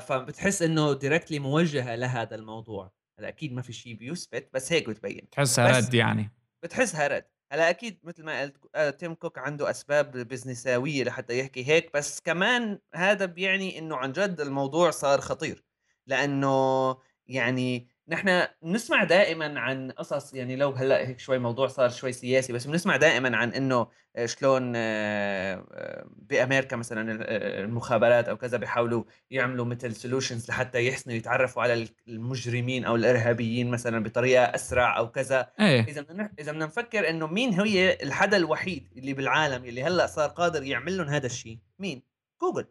فبتحس إنه directly موجهة لهذا الموضوع. هلا أكيد ما في شيء بيثبت بس هيك بتبين. تحسها رد يعني. بتحسها رد. هلأ أكيد مثل ما قلت آه، تيم كوك عنده أسباب بزنساوية لحتى يحكي هيك بس كمان هذا بيعني إنه عن جد الموضوع صار خطير. لأنه يعني نحن بنسمع دائما عن قصص يعني لو هلأ هيك شوي موضوع صار شوي سياسي بس بنسمع دائما عن إنه آه، شلون آه، آه، بأمريكا مثلا المخابرات أو كذا بيحاولوا يعملوا مثل solutions لحتى يحسنوا يتعرفوا على المجرمين أو الإرهابيين مثلا بطريقة أسرع أو كذا. إيه. إذا بدنا إذا بدنا نفكر إنه مين هي الحدا الوحيد اللي بالعالم اللي هلأ صار قادر يعمل لهم هذا الشيء مين؟ جوجل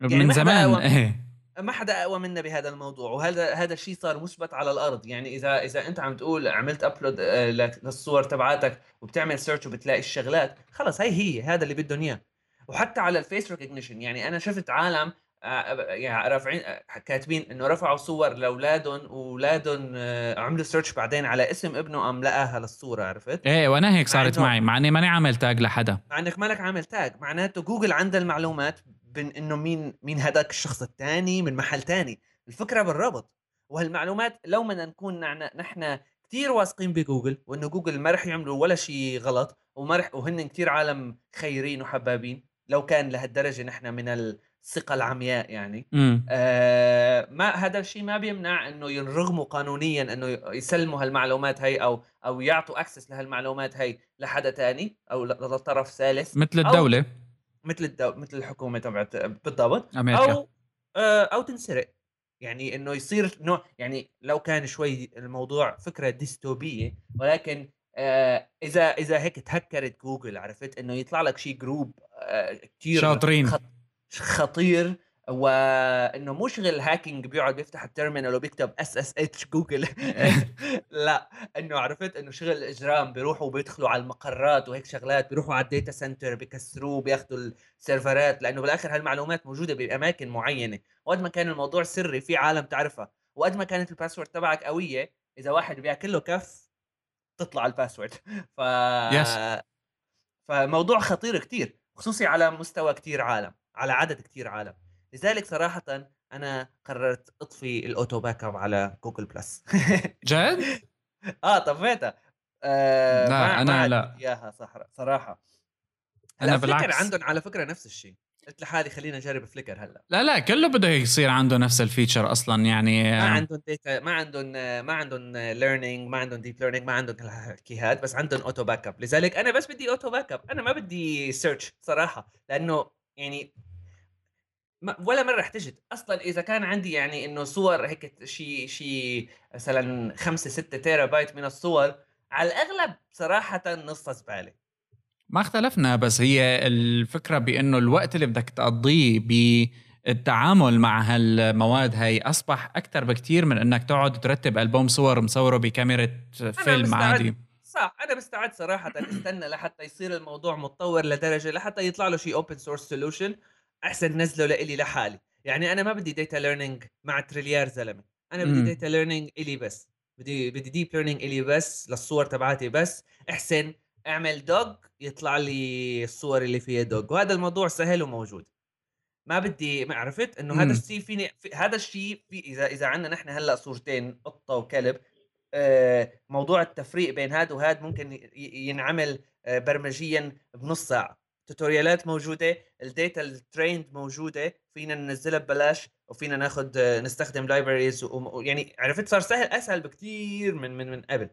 يعني من زمان إيه. ما حدا أقوى منا بهذا الموضوع وهذا هذا الشيء صار مثبت على الأرض. يعني إذا إذا أنت عم تقول عملت upload آه، للصور تبعاتك وبتعمل search وبتلاقي الشغلات خلص هي هي هذا اللي بدهم إياه. وحتى على ال face recognition يعني أنا شفت عالم آه، يعني رافعين آه، كاتبين إنه رفعوا صور لأولادهم وأولادهم عملوا search بعدين على اسم ابنه قام لقاها للصورة عرفت؟ إيه وأنا هيك صارت معي مع إني ماني عامل tag لحدا. مع إنك مالك عامل تاج معناته جوجل عندها المعلومات بين إنه مين مين هذاك الشخص الثاني من محل ثاني الفكرة بالربط. وهالمعلومات لو بدنا نكون نحن كثير واثقين بجوجل وإنه جوجل ما رح يعملوا ولا شيء غلط وما رح وهن كثير عالم خيرين وحبابين. لو كان لهالدرجة نحن من الثقة العمياء يعني. آه ما هذا الشيء ما بيمنع إنه ينرغموا قانونيا إنه يسلموا هالمعلومات هي أو أو يعطوا access لهالمعلومات هي لحدا ثاني أو لطرف ثالث. مثل الدولة. أو مثل الدو... مثل الحكومة تبعت بالضبط. أمريكا. أو آه، أو تنسرق. يعني إنه يصير نوع يعني لو كان شوي الموضوع فكرة ديستوبية ولكن آه إذا إذا هيك تهكرت جوجل عرفت؟ إنه يطلع لك شيء group آه كثير شاطرين. خط... خطير وإنه مو شغل hacking بيقعد بيفتح ال terminal وبيكتب SSH جوجل. لا إنه عرفت إنه شغل اجرام بيروحوا بيدخلوا على المقرات وهيك شغلات بيروحوا على ال data center بيكسروه بياخذوا السيرفرات لأنه بالآخر هالمعلومات موجودة بأماكن معينة. وقد ما كان الموضوع سري في عالم تعرفها. وقد ما كانت ال password تبعك قوية إذا واحد بياكل له كف تطلع ال password ف yes. فموضوع خطير كتير خصوصي على مستوى كتير عالم على عدد كتير عالم. لذلك صراحة أنا قررت أطفي ال auto backup على جوجل بلس. جد؟ آه طفيتها آه لا أنا لا. إياها صراحة. أنا بالعكس. عندهم على فكرة نفس الشيء. قلت لحالي خلينا نجرب فليكر هلأ. لا لا كله بده يصير عنده نفس ال feature أصلا يعني ما عندهم data ما عندهم ما عندهم learning ما عندهم deep learning ما عندهم الحكي هاد بس عندهم auto backup لذلك أنا بس بدي auto backup أنا ما بدي search صراحة لأنه يعني ولا مرة احتجت. أصلا إذا كان عندي يعني إنه صور هيك شيء شيء مثلا 5 6 تيرا بايت من الصور على الأغلب صراحة نصها زبالة. ما اختلفنا بس هي الفكرة بإنه الوقت اللي بدك تقضيه بالتعامل مع هالمواد هاي أصبح أكثر بكثير من إنك تقعد ترتب ألبوم صور مصوره بكاميرا فيلم عادي. صح أنا مستعد صراحة. استنى لحتى يصير الموضوع متطور لدرجة لحتى يطلع له شيء open source solution أحسن نزلة لإلي لحالي. يعني أنا ما بدي data learning مع تريليار زلمة. أنا بدي data learning إلي بس. بدي بدي deep learning إلي بس للصور تبعاتي بس. أحسن أعمل dog يطلع لي الصور اللي فيها dog وهذا الموضوع سهل وموجود. ما بدي ما عرفت؟ إنه هذا الشيء فيني في هذا الشيء في إذا إذا عندنا نحن هلأ صورتين قطة وكلب آه موضوع التفريق بين هذا وهذا ممكن ينعمل آه برمجيا بنص ساعة. tutorial ات موجودة ال data ال trained موجودة فينا ننزلها ببلاش وفينا ناخذ نستخدم libraries يعني عرفت صار سهل أسهل بكثير من من من قبل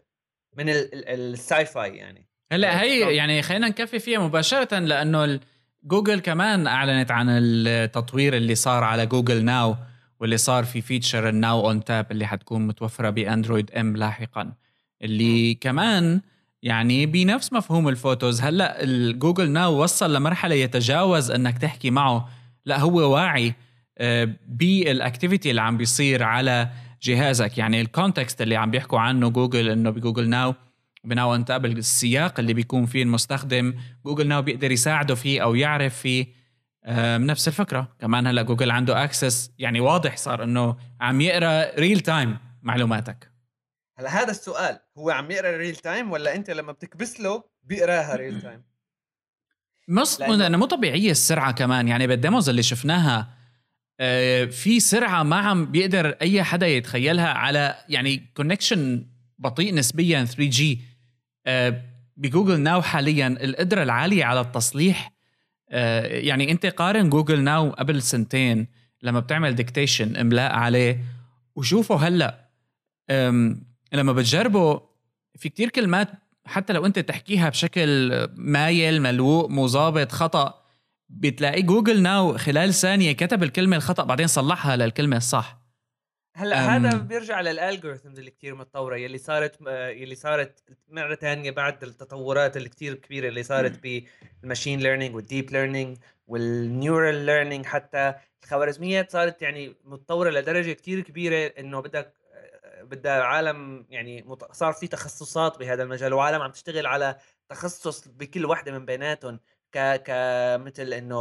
من ال sci-fi يعني هلأ هي يعني خلينا نكفي فيها مباشرة لأنه جوجل كمان أعلنت عن التطوير اللي صار على Google Now واللي صار في feature ال Now on Tap اللي حتكون متوفرة بأندرويد M لاحقا اللي. كمان يعني بنفس مفهوم ال Photos. هلأ ال Google Now وصل لمرحلة يتجاوز أنك تحكي معه. لأ هو واعي آه، بال activity اللي عم بيصير على جهازك. يعني ال context اللي عم بيحكوا عنه جوجل إنه ب Google Now ب Now انت السياق اللي بيكون فيه المستخدم. Google Now بيقدر يساعده فيه أو يعرف فيه نفس الفكرة. كمان هلأ جوجل عنده access يعني واضح صار إنه عم يقرأ real time معلوماتك. هلا هذا السؤال هو عم يقرأ real time ولا أنت لما بتكبس له بيقراها ريل تايم مش لأنه مو طبيعية السرعة كمان يعني بال demos اللي شفناها آه، في سرعة ما عم بيقدر أي حدا يتخيلها على يعني connection بطيء نسبيا 3G آه، ب Google Now حاليا القدرة العالية على التصليح آه، يعني أنت قارن Google Now قبل سنتين لما بتعمل dictation املاء عليه وشوفوا هلأ لما بتجربه في كتير كلمات حتى لو انت تحكيها بشكل مايل ملو مظابط خطأ بتلاقي Google Now خلال ثانية كتب الكلمة الخطأ بعدين صلحها للكلمة الصح. هلأ هذا بيرجع لل algorithms اللي كثير متطورة يلي صارت يلي صارت مرة ثانية بعد التطورات اللي كثير كبيرة اللي صارت بال machine learning وال deep learning وال neural learning حتى الخوارزميات صارت يعني متطورة لدرجة كثير كبيرة إنه بدك بدها عالم يعني صار في تخصصات بهذا المجال وعالم عم تشتغل على تخصص بكل وحدة من بيناتهم ك ك مثل إنه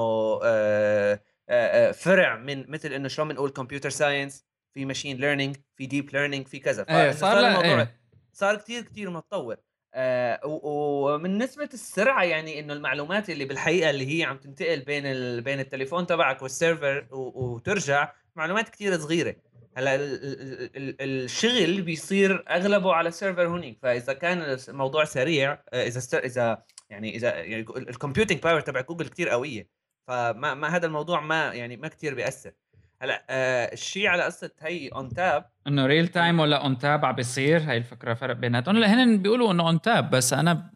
آه، آه، آه، فرع من مثل إنه شلون بنقول computer science في machine learning في deep learning في كذا. إيه صار, صار الموضوع إيه. صار كثير كثير متطور. آه ومن نسبة السرعة يعني إنه المعلومات اللي بالحقيقة اللي هي عم تنتقل بين ال... بين التليفون تبعك وال server و... وترجع معلومات كثير صغيرة. هلأ ال... ال... الشغل بيصير أغلبه على ال server هونيك فإذا كان الموضوع سريع آه، إذا. إذا يعني إذا يعني ال computing power تبع جوجل كثير قوية فما ما هذا الموضوع ما يعني ما كثير بيأثر هلأ آه الشيء على قصة هي On Tap إنه real time ولا On Tap عم بيصير هي الفكرة فرق بيناتهم هلأ هن بيقولوا إنه On Tap بس أنا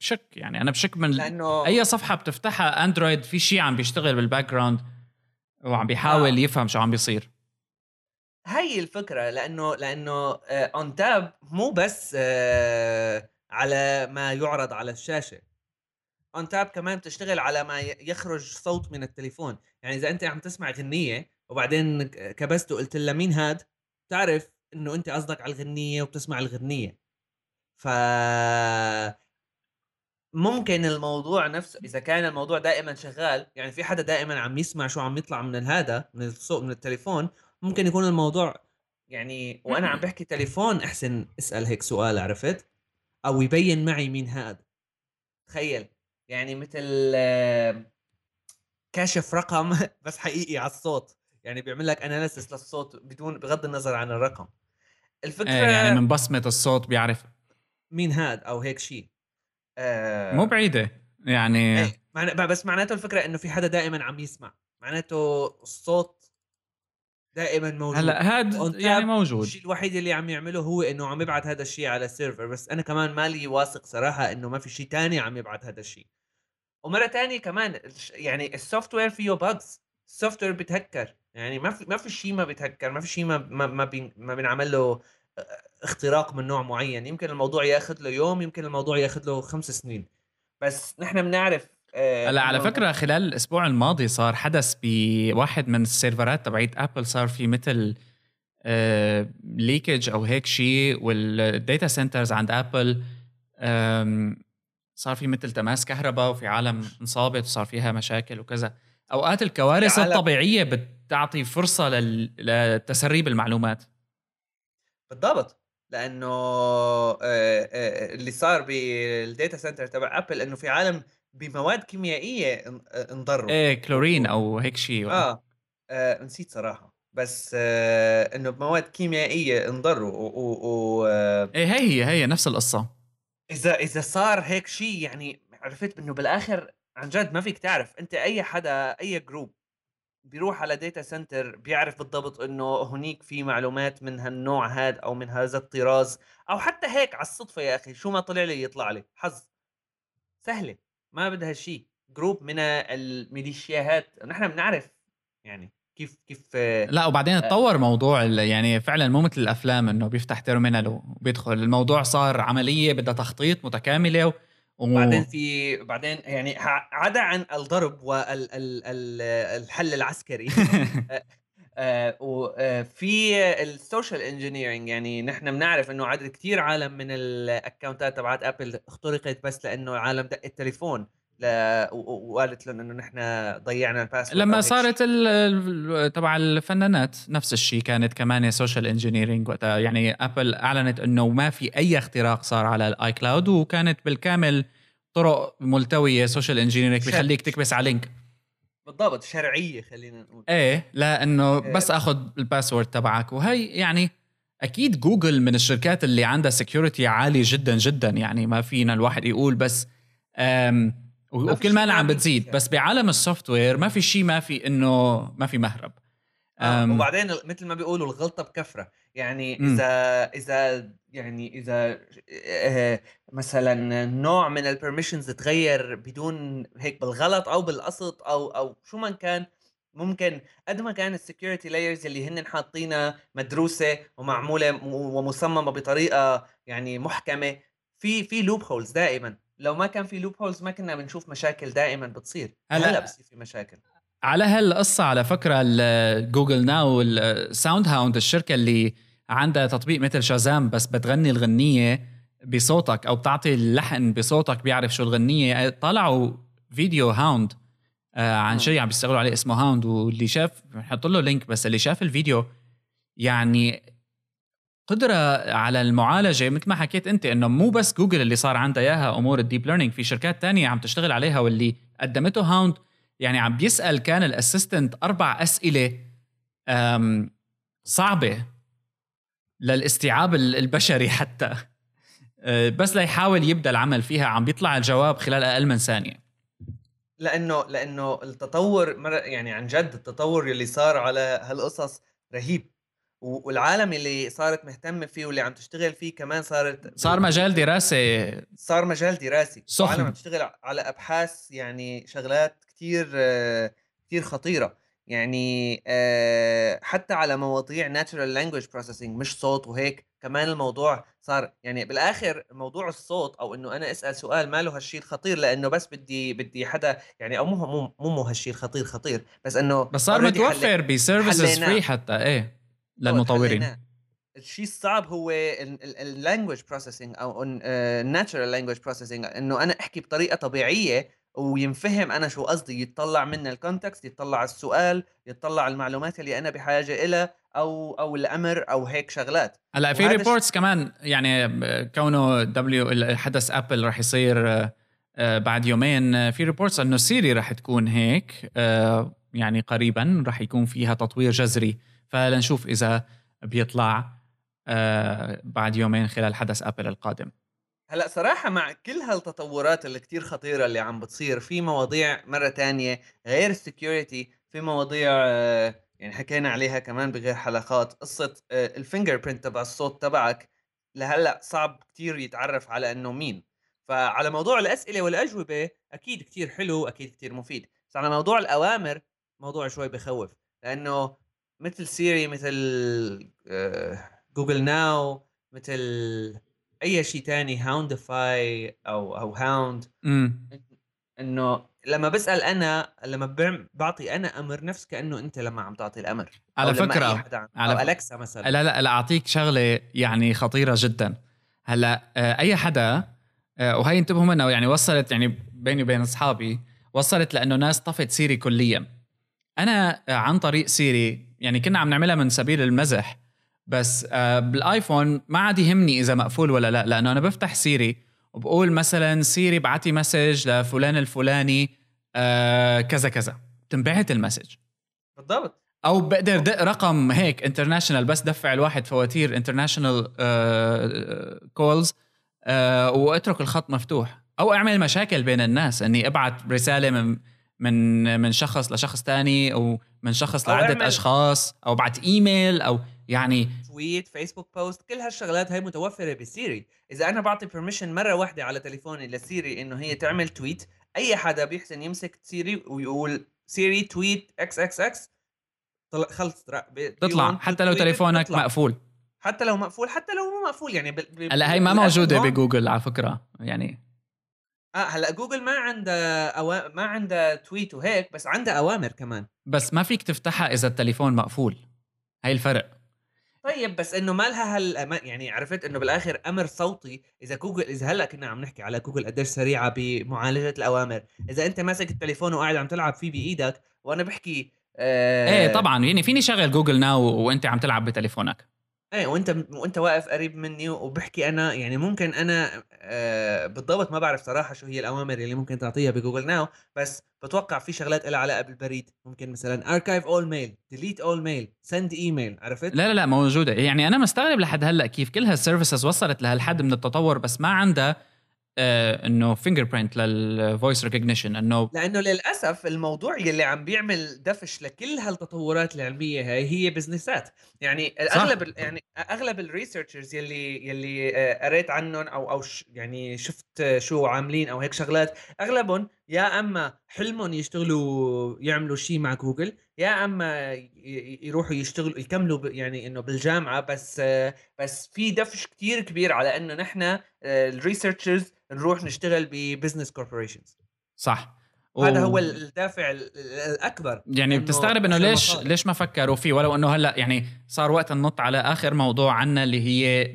بشك يعني أنا بشك من لأنه أي صفحة بتفتحها Android في شيء عم بيشتغل بال background وعم بيحاول آه. يفهم شو عم بيصير هي الفكرة لأنه لأنه On آه Tap مو بس آه على ما يعرض على الشاشة. On Tap كمان بتشتغل على ما يخرج صوت من التليفون. يعني إذا أنت عم تسمع غنية وبعدين كبست وقلت لها مين هاد تعرف إنه أنت قصدك على الغنية وبتسمع الغنية. ف ممكن الموضوع نفسه إذا كان الموضوع دائما شغال يعني في حدا دائما عم يسمع شو عم يطلع من هذا من الصوت من التليفون ممكن يكون الموضوع يعني وأنا عم بحكي تليفون أحسن أسأل هيك سؤال عرفت؟ أو يبين معي مين هذا تخيل يعني مثل كاشف رقم بس حقيقي على الصوت. يعني بيعمل لك analysis للصوت بدون بغض النظر عن الرقم. الفكرة إيه يعني من بصمة الصوت بيعرف. مين هاد أو هيك شيء آه. مو بعيدة يعني إيه بس معناته الفكرة إنه في حدا دائما عم يسمع. معناته الصوت دائما موجود. هلا هذا يعني موجود. الشيء الوحيد اللي عم يعمله هو إنه عم يبعث هذا الشيء على ال server بس أنا كمان مالي واثق صراحة إنه ما في شيء تاني عم يبعث هذا الشيء. ومرة تانية كمان يعني ال software فيه bugs ال software بيتهكر يعني ما في ما في شيء ما بيتهكر ما في شيء ما ما ما, بين ما بينعمل له اختراق من نوع معين. يمكن الموضوع ياخذ له يوم يمكن الموضوع ياخذ له خمس سنين. بس نحن بنعرف آه هلا على فكرة خلال الأسبوع الماضي صار حدث بواحد من ال server ات تبعت Apple صار في مثل آه leakage أو هيك شيء وال data centers عند Apple صار في مثل تماس كهرباء وفي عالم انصابت وصار فيها مشاكل وكذا. أوقات الكوارث الطبيعية بتعطي فرصة لتسريب المعلومات. بالضبط. لأنه آه، آه، اللي صار بال data center تبع Apple إنه في عالم بمواد كيميائية انضروا. إيه كلورين أو هيك شيء آه. آه نسيت صراحة. بس آه إنه بمواد كيميائية انضروا و, و... آه إيه هي هي هي نفس القصة. إذا إذا صار هيك شيء يعني عرفت إنه بالآخر عن جد ما فيك تعرف. أنت أي حدا أي group بيروح على data center بيعرف بالضبط إنه هنيك في معلومات من هالنوع هاد أو من هذا الطراز أو حتى هيك على الصدفة يا أخي شو ما طلع لي يطلع لي حظ. سهلة ما بدها شيء group من الميليشياهات. نحن بنعرف يعني كيف كيف لا وبعدين آه. تطور موضوع يعني فعلا مو مثل الأفلام إنه بيفتح terminal وبيدخل. الموضوع صار عملية بدها تخطيط متكاملة وبعدين في بعدين يعني عدا عن الضرب والحل العسكري وفي ال social engineering يعني نحن بنعرف إنه عدد كثير عالم من ال account ات تبعت Apple اخترقت بس لإنه عالم دق التليفون. وقالت لهم إنه نحن ضيعنا ال password لما صارت تبع الفنانات نفس الشيء كانت كمان social engineering وقتها. يعني Apple أعلنت إنه ما في أي اختراق صار على ال iCloud وكانت بالكامل طرق ملتوية social engineering بيخليك تكبس على link بالضبط شرعية خلينا نقول. إيه لأنه إيه. بس أخذ ال password تبعك. وهي يعني أكيد جوجل من الشركات اللي عندها security عالي جدا جدا. يعني ما فينا الواحد يقول بس وكل ما عم بتزيد. بس بعالم ال software ما في شيء ما في إنه ما في مهرب. آه وبعدين مثل ما بيقولوا الغلطة بكفرة. يعني إذا م. إذا يعني إذا آه مثلا نوع من ال permissions تغير بدون هيك بالغلط أو بالقصد أو أو شو ما كان ممكن قد ما كان ال security layers اللي هن حاطينها مدروسة ومعمولة ومصممة بطريقة يعني محكمة في في loopholes دائما. لو ما كان في loopholes ما كنا بنشوف مشاكل دائما بتصير. هلا, هلا بصير في مشاكل. على هالقصة على فكرة Google Now ال SoundHound الشركة اللي عندها تطبيق مثل Shazam بس بتغني الغنية بصوتك أو بتعطي اللحن بصوتك بيعرف شو الغنية. طلعوا فيديو Hound آه عن شيء عم بيشتغلوا عليه اسمه Hound واللي شاف بنحط له link بس اللي شاف الفيديو يعني قدرة على المعالجة مثل ما حكيت أنت إنه مو بس جوجل اللي صار عندها إياها أمور ال deep learning في شركات تانية عم تشتغل عليها واللي قدمته Hound يعني عم بيسأل كان ال assistant أربع أسئلة صعبة للاستيعاب البشري حتى. أه، بس ليحاول يبدأ العمل فيها عم بيطلع الجواب خلال أقل من ثانية. لأنه لأنه التطور يعني عن جد التطور اللي صار على هالقصص رهيب. والعالم اللي صارت مهتمه فيه واللي عم تشتغل فيه كمان صارت صار مجال دراسة صار مجال دراسي. سخن. عم تشتغل على أبحاث يعني شغلات كثير كثير خطيرة. يعني آه، حتى على مواضيع natural language processing مش صوت وهيك. كمان الموضوع صار يعني بالآخر موضوع الصوت أو إنه أنا أسأل سؤال ما له هالشيء الخطير لأنه بس بدي بدي حدا يعني أو مو مو, مو هالشيء الخطير خطير. بس إنه بس صار متوفر ب services free حتى إيه. للمطورين. الشيء الصعب هو ال language processing أو ال natural language processing إنه أنا أحكي بطريقة طبيعية وينفهم أنا شو قصدي. يتطلع من ال context يتطلع السؤال يتطلع المعلومات اللي أنا بحاجة إلها أو أو الأمر أو هيك شغلات. هلأ في reports كمان يعني كونه دبليو حدث Apple رح يصير آه، آه، بعد يومين في reports إنه سيري رح تكون هيك آه، يعني قريبا رح يكون فيها تطوير جذري. فلنشوف إذا بيطلع بعد يومين خلال حدث آبل القادم. هلأ صراحة مع كل هالتطورات اللي كتير خطيرة اللي عم بتصير في مواضيع مرة تانية غير ال security في مواضيع آه، يعني حكينا عليها كمان بغير حلقات قصة آه، ال fingerprint تبع الصوت تبعك لهلأ صعب كتير يتعرف على إنه مين. فعلى موضوع الأسئلة والأجوبة أكيد كتير حلو أكيد كتير مفيد. بس على موضوع الأوامر موضوع شوي بخوف لأنه مثل سيري مثل جوجل آه، Now مثل أي شيء تاني Houndify أو أو Hound إنه لما بسأل أنا لما بعطي أنا أمر نفس كأنه أنت لما عم تعطي الأمر. على فكرة على أو Alexa مثلا. لا لا لا أعطيك شغلة يعني خطيرة جدا. هلأ آه، أي حدا آه، وهي انتبهوا منها يعني وصلت يعني بيني وبين أصحابي وصلت لأنه ناس طفت سيري كليا. أنا عن طريق سيري يعني كنا عم نعملها من سبيل المزح. بس آه، بالآيفون ما عاد يهمني إذا مقفول ولا لا لأنه أنا بفتح سيري وبقول مثلا سيري بعتي message لفلان الفلاني آه، كذا كذا. تنبعت ال message. بالضبط. أو بقدر دق رقم هيك international بس دفع الواحد فواتير international calls واترك الخط مفتوح. أو أعمل مشاكل بين الناس إني أبعت رسالة من من من شخص لشخص تاني أو من شخص لعدة أشخاص أو ابعت إيميل أو يعني tweet Facebook post كل هالشغلات هاي متوفرة بسيري. إذا أنا بعطي permission مرة واحدة على تليفوني لسيري إنه هي تعمل tweet أي حدا بيحسن يمسك سيري ويقول سيري tweet إكس إكس إكس خلص تطلع. حتى لو تليفونك تطلع. مقفول. حتى لو مقفول حتى لو مو مقفول يعني هلا هي ما موجودة بجوجل على فكرة يعني آه هلأ جوجل ما عندها أوا... ما عندها تويت وهيك بس عندها أوامر كمان. بس ما فيك تفتحها إذا التليفون مقفول. هاي الفرق. طيب بس إنه ما لها هال يعني عرفت إنه بالآخر أمر صوتي. إذا جوجل إذا هلأ كنا عم نحكي على جوجل قديش سريعة بمعالجة الأوامر. إذا أنت ماسك التليفون وقاعد عم تلعب فيه بإيدك وأنا بحكي آه إيه طبعا. يعني فيني شغل Google Now وأنت عم تلعب بتليفونك؟ إيه وأنت وأنت واقف قريب مني وبحكي أنا يعني ممكن أنا آه بالضبط ما بعرف صراحة شو هي الأوامر اللي ممكن تعطيها ب Google Now بس بتوقع في شغلات لها علاقة بالبريد. ممكن مثلا archive all mail delete all mail send email عرفت؟ لا لا لا موجودة. يعني أنا مستغرب لحد هلأ كيف كل هال services وصلت لهالحد من التطور بس ما عندها إنه fingerprint لل voice recognition إنه لأنه للأسف الموضوع يلي عم بيعمل دفش لكل هالتطورات العلمية هاي هي بزنسات يعني صح. أغلب يعني أغلب ال researchers يلي يلي آه، قريت عنهم أو أو يعني شفت شو عاملين أو هيك شغلات أغلبهم يا أما حلمهم يشتغلوا يعملوا شيء مع جوجل يا أما يروحوا يشتغلوا يكملوا يعني إنه بالجامعة بس بس في دفش كتير كبير على إنه نحن ال researchers نروح نشتغل ب business corporations صح. هذا هو الدافع الأكبر يعني بتستغرب إنه ليش مصاري. ليش ما فكروا فيه؟ ولو إنه هلأ يعني صار وقت النط على آخر موضوع عنا اللي هي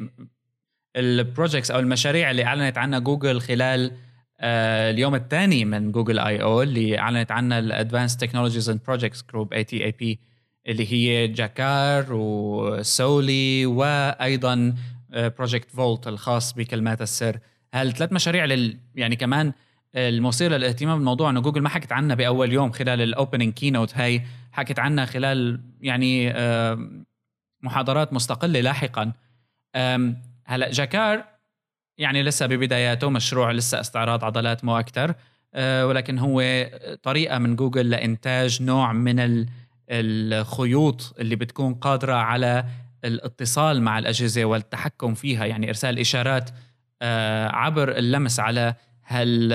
ال projects أو المشاريع اللي أعلنت عنها جوجل خلال آه، اليوم الثاني من Google I/O اللي أعلنت عنها ال Advanced Technologies and Projects group ATAP اللي هي Jacquard و Soli وأيضا Project آه، Vault الخاص بكلمات السر. هالثلاث مشاريع لل يعني كمان المثير للاهتمام بالموضوع إنه جوجل ما حكت عنها بأول يوم خلال ال opening keynote هاي حكت عنها خلال يعني آه، محاضرات مستقلة لاحقا. هلأ Jacquard يعني لسه ببداياته مشروع لسه استعراض عضلات مو أكثر آه، ولكن هو طريقة من جوجل لإنتاج نوع من الخيوط اللي بتكون قادرة على الاتصال مع الأجهزة والتحكم فيها يعني إرسال إشارات آه، عبر اللمس على هال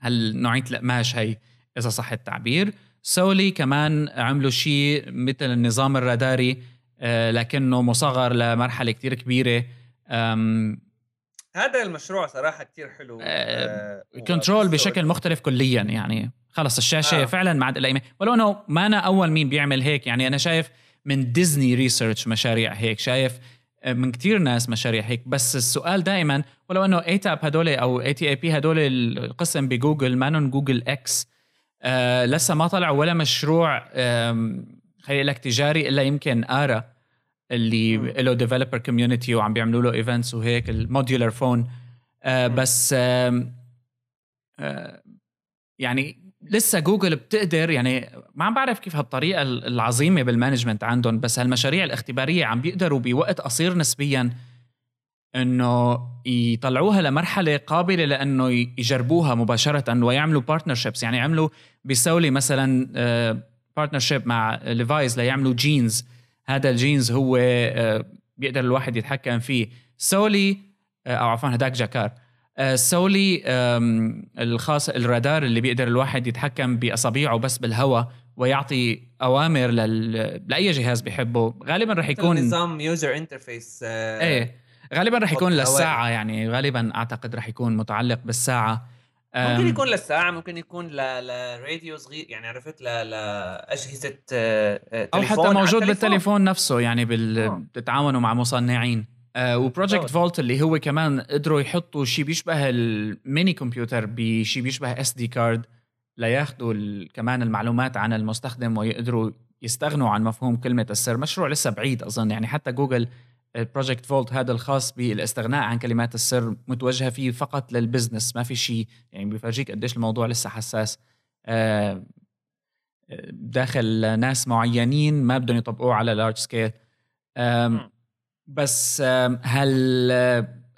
هال نوعية القماش هي إذا صح التعبير. سولي كمان عملوا شيء مثل النظام الراداري آه، لكنه مصغر لمرحلة كتير كبيرة هذا المشروع صراحة كتير حلو آه control بشكل مختلف كليا يعني. خلص الشاشة آه. فعلا ما عاد الا ولو إنه ما أنا أول مين بيعمل هيك يعني أنا شايف من Disney Research مشاريع هيك شايف آه، من كتير ناس مشاريع هيك. بس السؤال دائما ولو إنه ATAP هدول أو ATAP هدول القسم بجوجل مانن Google X آه لسه ما طلعوا ولا مشروع خلي لك تجاري إلا يمكن Ara. اللي له developer community وعم بيعملوا له events وهيك ال modular phone آه بس آه آه يعني لسه جوجل بتقدر يعني ما عم بعرف كيف هالطريقة العظيمة بال management عندهم بس هالمشاريع الاختبارية عم بيقدروا بوقت قصير نسبيا إنه يطلعوها لمرحلة قابلة لأنه يجربوها مباشرة ويعملوا partnerships يعني عملوا ب Soli مثلا partnership آه، مع Levi's ليعملوا جينز هذا الجينز هو آه، بيقدر الواحد يتحكم فيه. Soli آه، أو عفوا هداك Jacquard. Soli الخاص الرادار اللي بيقدر الواحد يتحكم باصابيعه بس بالهواء ويعطي أوامر لل... لأي جهاز بيحبه. غالبا رح يكون نظام user interface إيه. غالبا رح يكون للساعة يعني غالبا أعتقد رح يكون متعلق بالساعة. ممكن يكون للساعة ممكن يكون لراديو صغير يعني عرفت؟ لأجهزة آه، آه، أو حتى موجود بالتليفون نفسه يعني بال... آه. بتتعاونوا مع مصنعين. و Project Vault اللي هو كمان قدروا يحطوا شيء بيشبه الميني كمبيوتر بشيء بيشبه SD card لياخذوا كمان المعلومات عن المستخدم ويقدروا يستغنوا عن مفهوم كلمة السر. مشروع لسه بعيد أظن يعني حتى جوجل Project Vault هذا الخاص بالاستغناء عن كلمات السر متوجهة فيه فقط لل business ما في شيء. يعني بيفرجيك قديش الموضوع لسه حساس. آه، داخل ناس معينين ما بدهم يطبقوه على large scale بس هل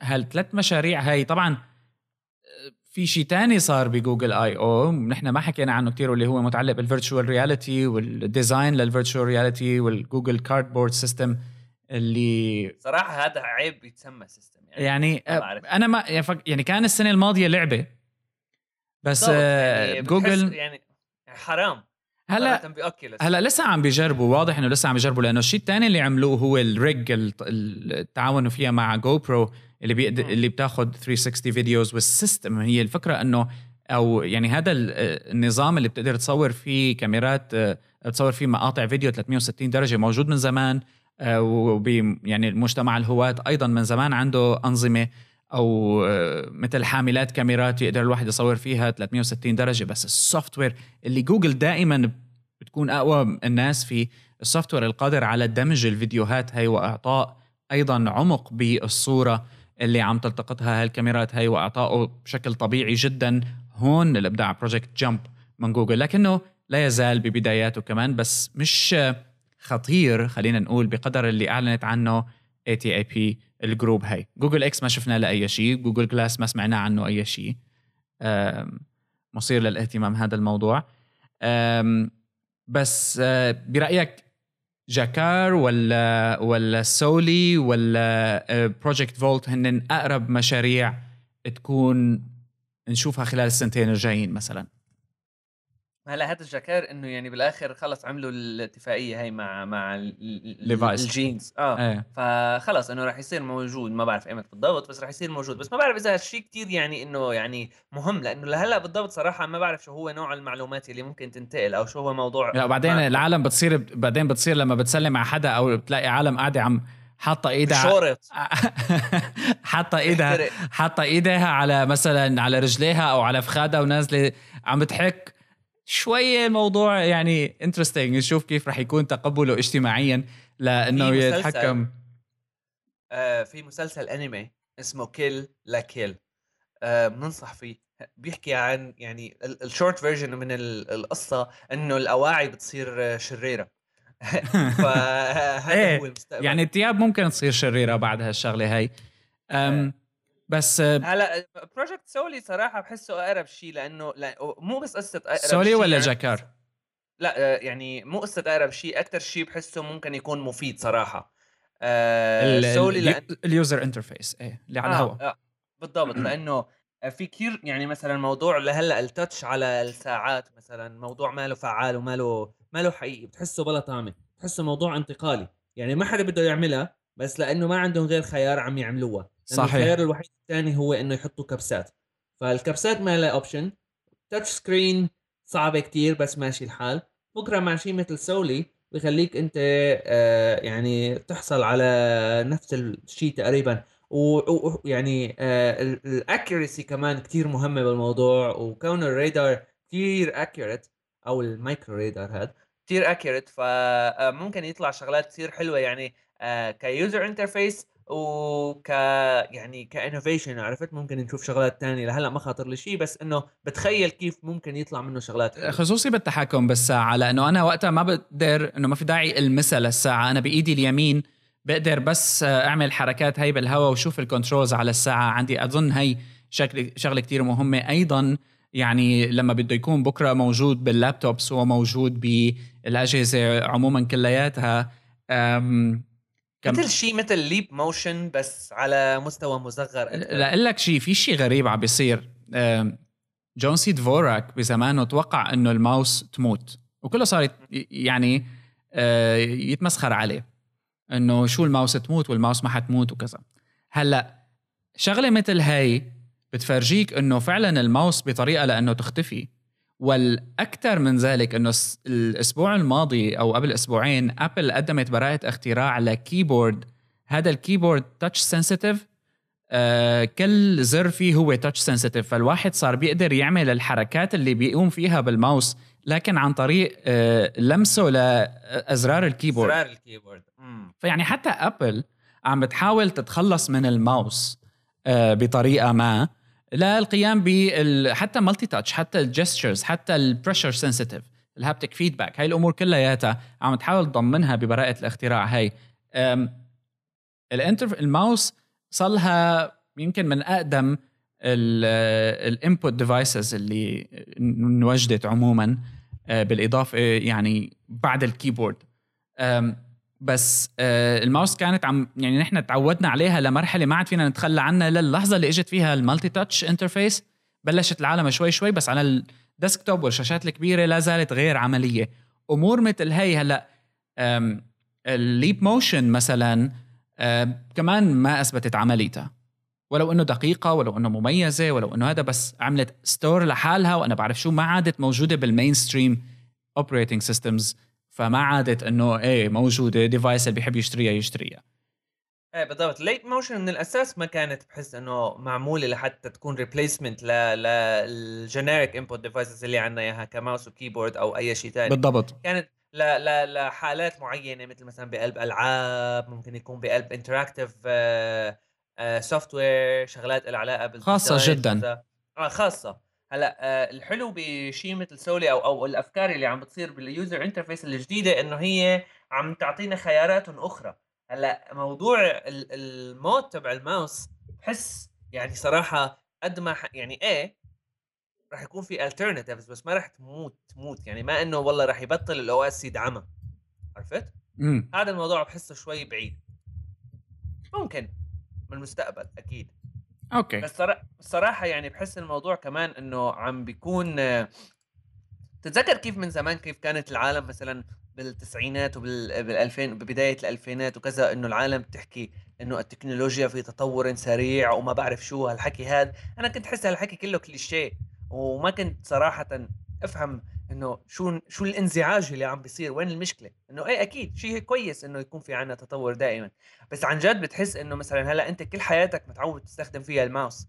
هالثلاث مشاريع هاي؟ طبعا في شيء تاني صار بجوجل I/O. نحن ما حكينا عنه كثير واللي هو متعلق بال virtual reality وال design لل virtual reality وال Google Cardboard system اللي صراحة هذا عيب يتسمى system يعني, يعني ما أنا ما يعني كان السنة الماضية لعبة. بس يعني جوجل يعني حرام. هلا هلا لسه عم بيجربوا واضح إنه لسه عم بيجربوا لأنه الشيء الثاني اللي عملوه هو ال rig التعاونوا فيها مع GoPro اللي بيقد... اللي بتاخذ 360 videos وال system هي الفكرة إنه أو يعني هذا النظام اللي بتقدر تصور فيه كاميرات تصور فيه مقاطع فيديو 360 درجة موجود من زمان. آه، وبي يعني المجتمع الهواة أيضا من زمان عنده أنظمة أو آه، مثل حاملات كاميرات يقدر الواحد يصور فيها 360 درجة. بس ال software اللي جوجل دائما بتكون أقوى الناس فيه ال software القادر على دمج الفيديوهات هاي وإعطاء أيضا عمق بالصورة اللي عم تلتقطها هالكاميرات هاي واعطائه بشكل طبيعي جدا. هون الإبداع Project Jump من جوجل. لكنه لا يزال ببداياته كمان بس مش خطير خلينا نقول بقدر اللي أعلنت عنه ATAP ال group هاي. Google X ما شفنا له أي شيء Google Glass ما سمعنا عنه أي شيء. مثير للاهتمام هذا الموضوع. بس آه، برأيك Jacquard ولا ولا Soli ولا Project Vault هن أقرب مشاريع تكون نشوفها خلال السنتين الجايين مثلا؟ هلا هذا ال Jacquard إنه يعني بالآخر خلص عملوا الاتفاقية هاي مع مع Levi's الجينز. آه. إيه. فخلص إنه راح يصير موجود. ما بعرف ايمتى بالضبط بس راح يصير موجود. بس ما بعرف إذا هالشيء كثير يعني إنه يعني مهم لأنه لهلأ بالضبط صراحة ما بعرف شو هو نوع المعلومات اللي ممكن تنتقل أو شو هو موضوع لا بعدين العالم بتصير بعدين بتصير لما بتسلم على حدا أو بتلاقي عالم قاعدة عم حاطة إيدها شورت حاطة إيدها حاطة ايدها على مثلا على رجليها أو على فخادها ونازلة عم بتحك شوية الموضوع يعني interesting نشوف كيف رح يكون تقبله اجتماعيا لأنه يتحكم. آه في مسلسل انمي اسمه Kill la Kill آه بننصح فيه. بيحكي عن يعني ال short version من القصة إنه الأواعي بتصير شريرة. فهذا إيه هو المستقبل. يعني الثياب ممكن تصير شريرة بعد هالشغلة هاي. أم بس هلا Project Soli صراحة بحسه أقرب شيء لأنه لا مو بس قصة أقرب Soli ولا يعني Jacquard؟ لا يعني مو قصة أقرب شيء أكثر شيء بحسه ممكن يكون مفيد صراحة آه Soli لأن... ال user interface إيه اللي على الهواء آه. آه. بالضبط لأنه آه، في كثير يعني مثلا موضوع لهلا ال touch على الساعات مثلا موضوع ماله فعال وماله ماله حقيقي بتحسه بلا طعمه بتحسه موضوع انتقالي يعني ما حدا بده يعملها بس لأنه ما عندهم غير خيار عم يعملوها صحيح. الخيار الوحيد الثاني هو إنه يحطوا كبسات. فالكبسات ما لها option touch screen صعبة كتير بس ماشي الحال. بكرة مع شيء مثل Soli بخليك أنت آه يعني تحصل على نفس الشيء تقريبا. ويعني آه ال accuracy كمان كتير مهمة بالموضوع. وكون الرادار كتير accurate أو المايكرو رادار هذا كتير accurate فممكن يطلع شغلات كتير حلوة يعني آه ك user interface وك يعني ك innovation عرفت ممكن نشوف شغلات تانية لهلأ ما خاطر لي شيء بس إنه بتخيل كيف ممكن يطلع منه شغلات حلوة. خصوصي بالتحكم بالساعة لأنه أنا وقتها ما بقدر إنه ما في داعي المسها للساعه أنا بإيدي اليمين بقدر بس أعمل حركات هي بالهواء وشوف ال controls على الساعة عندي أظن هي شكل شغلة كثير مهمة أيضا يعني لما بده يكون بكرة موجود بال laptops وموجود بالأجهزة عموما كلياتها مثل شيء مثل Leap Motion بس على مستوى مصغر لا لك شيء في شيء غريب عم بيصير. John C. Dvorak بزمانه توقع إنه الماوس تموت وكله صار يعني آه، يتمسخر عليه إنه شو الماوس تموت والماوس ما حتموت وكذا. هلأ شغلة مثل هي بتفرجيك إنه فعلا الماوس بطريقة لأنه تختفي. والأكثر من ذلك إنه الأسبوع الماضي أو قبل أسبوعين Apple قدمت براءة اختراع ل keyboard. هذا ال keyboard touch sensitive آه كل زر فيه هو touch sensitive فالواحد صار بيقدر يعمل الحركات اللي بيقوم فيها بالماوس لكن عن طريق آه لمسه لأزرار ال keyboard. أزرار ال keyboard. فيعني حتى Apple عم بتحاول تتخلص من الماوس آه بطريقة ما. للقيام بال حتى multi-touch حتى ال gestures حتى ال pressure sensitive ال haptic feedback هاي الأمور كلياتها عم تحاول تضمنها ببراءة الاختراع هاي. الانتر الماوس صار لها يمكن من أقدم ال input devices اللي انوجدت عموما آه، بالإضافة يعني بعد ال keyboard. بس آه الماوس كانت عم يعني نحن تعودنا عليها لمرحلة ما عاد فينا نتخلى عنها للحظة اللي إجت فيها ال multi-touch interface. بلشت العالم شوي شوي بس على ال desktop والشاشات الكبيرة لا زالت غير عملية. أمور مثل هي هلأ ال Leap Motion مثلا كمان ما أثبتت عمليتها. ولو إنه دقيقة ولو إنه مميزة ولو إنه هذا بس عملت store لحالها وأنا بعرف شو ما عادت موجودة بال mainstream operating systems فما عادت إنه إيه موجودة device اللي بيحب يشتريها يشتريها. إيه بالضبط. Leap Motion من الأساس ما كانت بحس إنه معمولة لحتى تكون replacement لل generic input devices اللي عندنا إياها ك mouse و keyboard أو أي شيء ثاني بالضبط. كانت ل ل لحالات معينة مثل مثلا بقلب ألعاب ممكن يكون بقلب interactive software شغلات لها علاقه خاصة جدا. آه خاصة. هلأ آه، الحلو بشيء مثل Soli أو أو الأفكار اللي عم بتصير بال user interface الجديدة إنه هي عم تعطينا خيارات أخرى. هلأ موضوع الموت تبع الماوس بحس يعني صراحة قد ما يعني إيه راح يكون في alternatives بس ما راح تموت تموت. يعني ما إنه والله راح يبطل ال OS يدعمها عرفت؟ امم هذا الموضوع بحسه شوي بعيد. ممكن بالمستقبل أكيد. أوكي. بس الصراحة يعني بحس الموضوع كمان إنه عم بيكون تتذكر كيف من زمان كيف كانت العالم مثلا بالتسعينات وبال2000 ببداية الألفينات وكذا إنه العالم بتحكي إنه التكنولوجيا في تطور سريع وما بعرف شو هالحكي هذا أنا كنت أحس هالحكي كله كليشيه وما كنت صراحة أفهم إنه شو شو الانزعاج اللي عم بيصير وين المشكلة؟ إنه إيه أكيد شيء كويس إنه يكون في عنا تطور دائما بس عن جد بتحس إنه مثلا هلأ أنت كل حياتك متعود تستخدم فيها الماوس.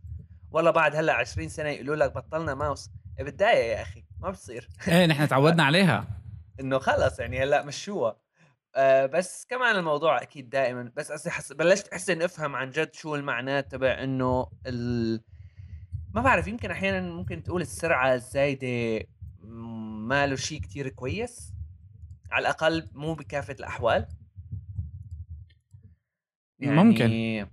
والله بعد هلأ 20 سنة يقولوا لك بطلنا ماوس. إيه بتضايق يا أخي ما بصير. إيه نحن تعودنا عليها. إنه خلص يعني هلأ مشوها آه بس كمان الموضوع أكيد دائما. بس حس بلشت أحس اني أفهم عن جد شو المعنى تبع إنه ال... ما بعرف يمكن أحيانا ممكن تقول السرعة الزايدة ما له شيء كتير كويس على الأقل مو بكافة الأحوال. يعني ممكن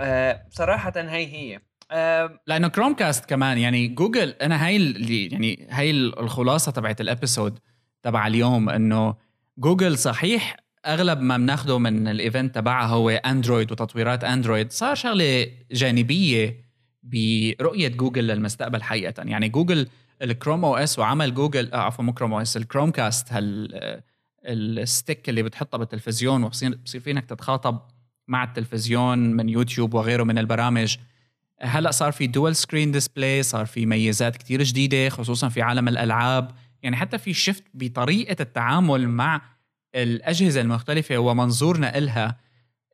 آه صراحة هي هي. آه لأنه Chromecast كمان يعني جوجل أنا هاي اللي يعني هاي الخلاصة تبعت ال episode تبع اليوم إنه جوجل صحيح أغلب ما بناخده من ال event تبعها هو Android وتطويرات Android صار شغلة جانبية برؤية جوجل للمستقبل حقيقة. يعني جوجل ال Chrome OS وعمل جوجل آه عفوا مو Chrome OS ال Chromecast هال ال stick اللي بتحطها بالتلفزيون وبصير بصير فينك تتخاطب مع التلفزيون من يوتيوب وغيره من البرامج. هلأ صار في dual screen display صار في ميزات كتير جديدة خصوصا في عالم الألعاب. يعني حتى في shift بطريقة التعامل مع الأجهزة المختلفة ومنظورنا إلها.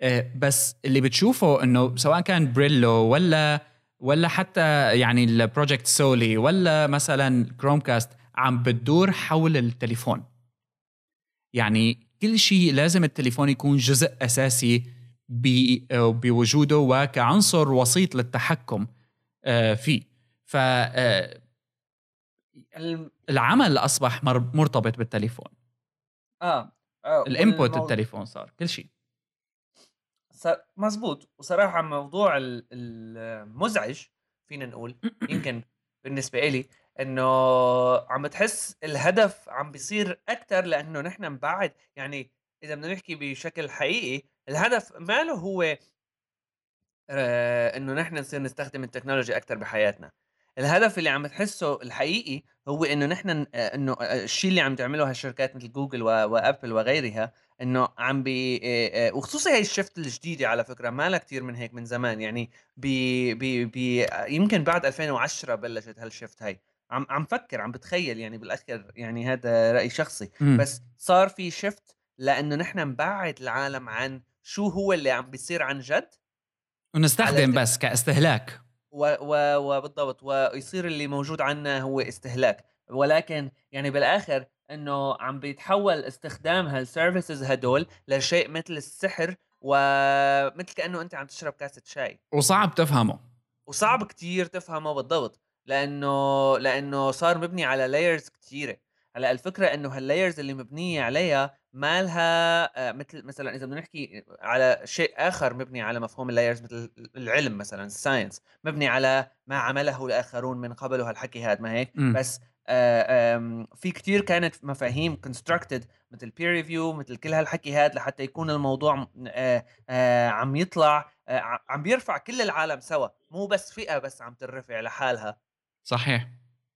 آه، بس اللي بتشوفه إنه سواء كان Brillo ولا ولا حتى يعني ال Project Soli ولا مثلا Chromecast عم بتدور حول التليفون. يعني كل شيء لازم التليفون يكون جزء أساسي بوجوده وكعنصر وسيط للتحكم آه، فيه. ف آه، العمل أصبح مرتبط بالتليفون. آه, آه الانبوت التليفون صار كل شيء. مزبوط وصراحة موضوع المزعج فينا نقول يمكن بالنسبة إلي إنه عم تحس الهدف عم بيصير أكثر لأنه نحن مبعد يعني إذا بدنا نحكي بشكل حقيقي الهدف ما له هو آه، إنه نحن نصير نستخدم التكنولوجيا أكثر بحياتنا. الهدف اللي عم تحسه الحقيقي هو إنه نحن آه، إنه آه، الشيء اللي عم تعمله هالشركات مثل جوجل وأبل وغيرها إنه عم بي وخصوصي هي الشفت الجديدة على فكرة ما لها كثير من هيك من زمان يعني بي بي بي يمكن بعد 2010 بلشت هال shift هاي. عم عم فكر عم بتخيل يعني بالآخر يعني هذا رأي شخصي. م. بس صار في shift لأنه نحن نبعد العالم عن شو هو اللي عم بيصير عن جد ونستخدم بس كاستهلاك. و و وبالضبط ويصير اللي موجود عنا هو استهلاك. ولكن يعني بالآخر إنه عم بيتحول استخدام هال services هدول لشيء مثل السحر ومثل كأنه أنت عم تشرب كاسة شاي. وصعب تفهمه. وصعب كتير تفهمه بالضبط لأنه لأنه صار مبني على layers كثيره هلأ الفكرة إنه هال layers اللي مبنية عليها ما لها آه، مثل مثلا إذا بدنا نحكي على شيء آخر مبني على مفهوم ال layers مثل العلم مثلا ال science مبني على ما عمله الآخرون من قبل وهالحكي هذا ما هيك؟ م. بس في كتير كانت مفاهيم constructed مثل peer review مثل كل هالحكي هذا لحتى يكون الموضوع آه، عم يطلع عم بيرفع كل العالم سوا. مو بس فئة بس عم ترفع لحالها. صحيح.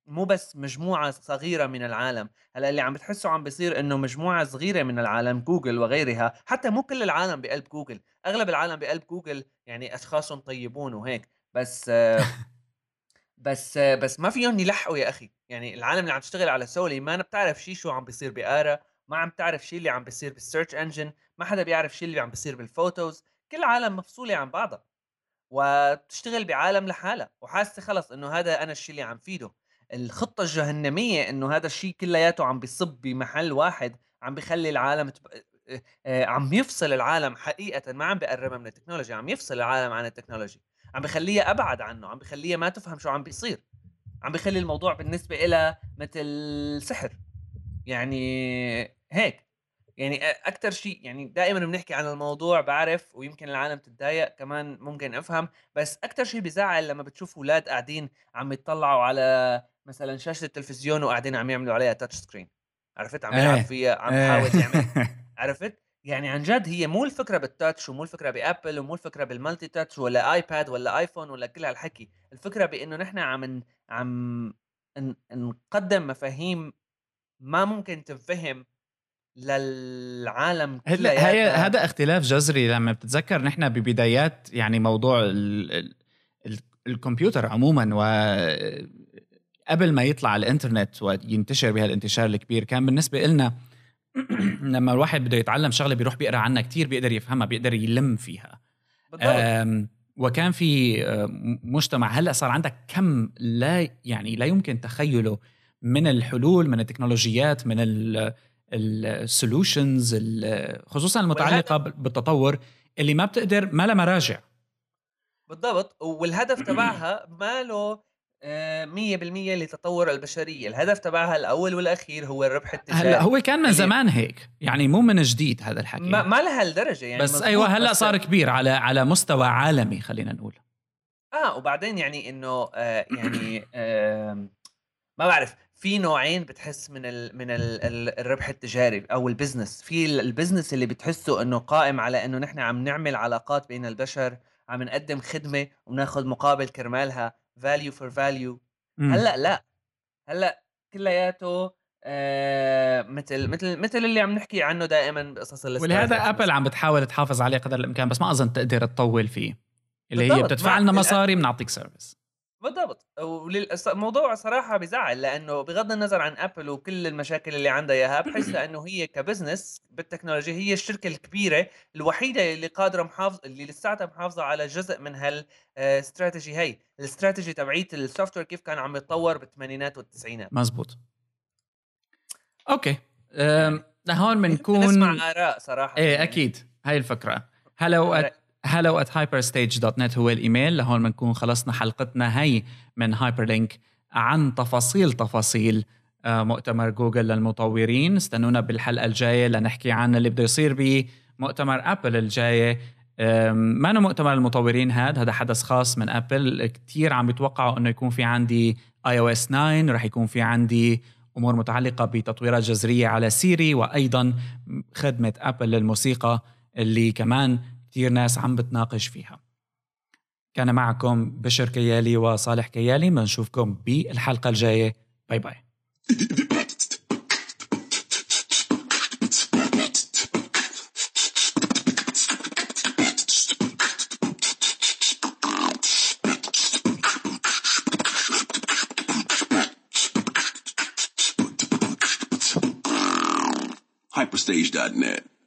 مو بس مجموعة صغيرة من العالم. هلأ اللي عم بتحسه عم بيصير إنه مجموعة صغيرة من العالم جوجل وغيرها حتى مو كل العالم بقلب جوجل أغلب العالم بقلب جوجل يعني اشخاص طيبون وهيك. بس بس بس ما فيهم يلحقوا يا أخي. يعني العالم اللي عم تشتغل على Soli ما بتعرف شيء شو عم بيصير ب Ara ما عم تعرف شيء اللي عم بيصير بال search engine ما حدا بيعرف شيء اللي عم بيصير بال Photos كل العالم مفصولة عن بعضها. وتشتغل بعالم لحالها. وحاسة خلص إنه هذا أنا الشيء اللي عم فيده. الخطة الجهنمية إنه هذا الشيء كلياته عم بيصب بمحل واحد عم بيخلي العالم تب... آه، عم يفصل العالم حقيقة. ما عم بيقربها من التكنولوجيا عم يفصل العالم عن التكنولوجيا عم بخليها أبعد عنه عم بخليها ما تفهم شو عم بيصير. عم بخلي الموضوع بالنسبة لها مثل سحر. يعني هيك. يعني أكثر شيء يعني دائما بنحكي عن الموضوع بعرف ويمكن العالم تتضايق كمان ممكن أفهم بس أكثر شيء بزعل لما بتشوف أولاد قاعدين عم يطلعوا على مثلا شاشة التلفزيون وقاعدين عم يعملوا عليها touch screen عرفت؟ عم يلعب إيه، فيها عم يحاول إيه. يعمل عرفت؟ يعني عن جد هي مو الفكرة بال touch ومو الفكرة ب Apple ومو الفكرة بال multi-touch ولا iPad ولا iPhone ولا كل هالحكي. الفكرة بإنه نحن عم عم نقدم مفاهيم ما ممكن تنفهم للعالم هلا هي هذا اختلاف جذري لما بتتذكر نحن ببدايات يعني موضوع ال ال الكمبيوتر عموما و قبل ما يطلع الإنترنت وينتشر بهالانتشار الكبير كان بالنسبة لنا لما الواحد بده يتعلم شغلة بيروح بيقرأ عنها كتير بيقدر يفهمها بيقدر يلم فيها. وكان في مجتمع هلأ صار عندك كم لا يعني لا يمكن تخيله من الحلول من التكنولوجيات من السولوشنز خصوصا المتعلقة بالتطور اللي ما بتقدر ما لها مراجع. بالضبط. والهدف تبعها ما له 100% آه، لتطور البشرية، الهدف تبعها الأول والأخير هو الربح التجاري. هلا هو كان من زمان هيك، يعني مو من جديد هذا الحكي. ما, ما لها الدرجة يعني بس أيوه هلا صار كبير على على مستوى عالمي خلينا نقول. آه وبعدين يعني إنه آه يعني آه ما بعرف في نوعين بتحس من ال من ال ال الربح التجاري أو ال business. في ال business اللي بتحسه إنه قائم على إنه نحن عم نعمل علاقات بين البشر عم نقدم خدمة وبناخذ مقابل كرمالها. value for value هلأ لأ هلأ كلياته آه مثل مثل مثل اللي عم نحكي عنه دائما بقصص ولهذا ابل عم بتحاول تحافظ عليه قدر الإمكان بس ما أظن تقدر تطول فيه اللي هي بتدفع لنا مصاري بنعطيك service بالضبط. والموضوع صراحة بزعل لأنه بغض النظر عن أبل وكل المشاكل اللي عندها إياها بحس لأنه هي ك business بالتكنولوجيا هي الشركة الكبيرة الوحيدة اللي قادرة محافظ اللي لساتها محافظة على جزء من هالاستراتيجي هي الاستراتيجي تبعيت ال software كيف كان عم يتطور بالثمانينات والتسعينات. مزبوط. okay. لهون بنكون نسمع آراء صراحة إيه يعني. أكيد. هاي الفكرة. hello hello at hyperstage.net هو الإيميل. لهون بنكون خلصنا حلقتنا هي من Hyperlink عن تفاصيل تفاصيل آه، مؤتمر جوجل للمطورين. استنونا بالحلقة الجاية لنحكي عن اللي بده يصير بمؤتمر أبل الجاية. ما انه مؤتمر المطورين هاد؟ هذا حدث خاص من أبل. كثير عم بيتوقعوا إنه يكون في عندي iOS 9 رح يكون في عندي أمور متعلقة بتطويرات جذرية على سيري وأيضا خدمة أبل للموسيقى اللي كمان كثير ناس عم بتناقش فيها. كان معكم بشر كيالي وصالح كيالي بنشوفكم بالحلقة الجاية. bye bye. Hyperstage.net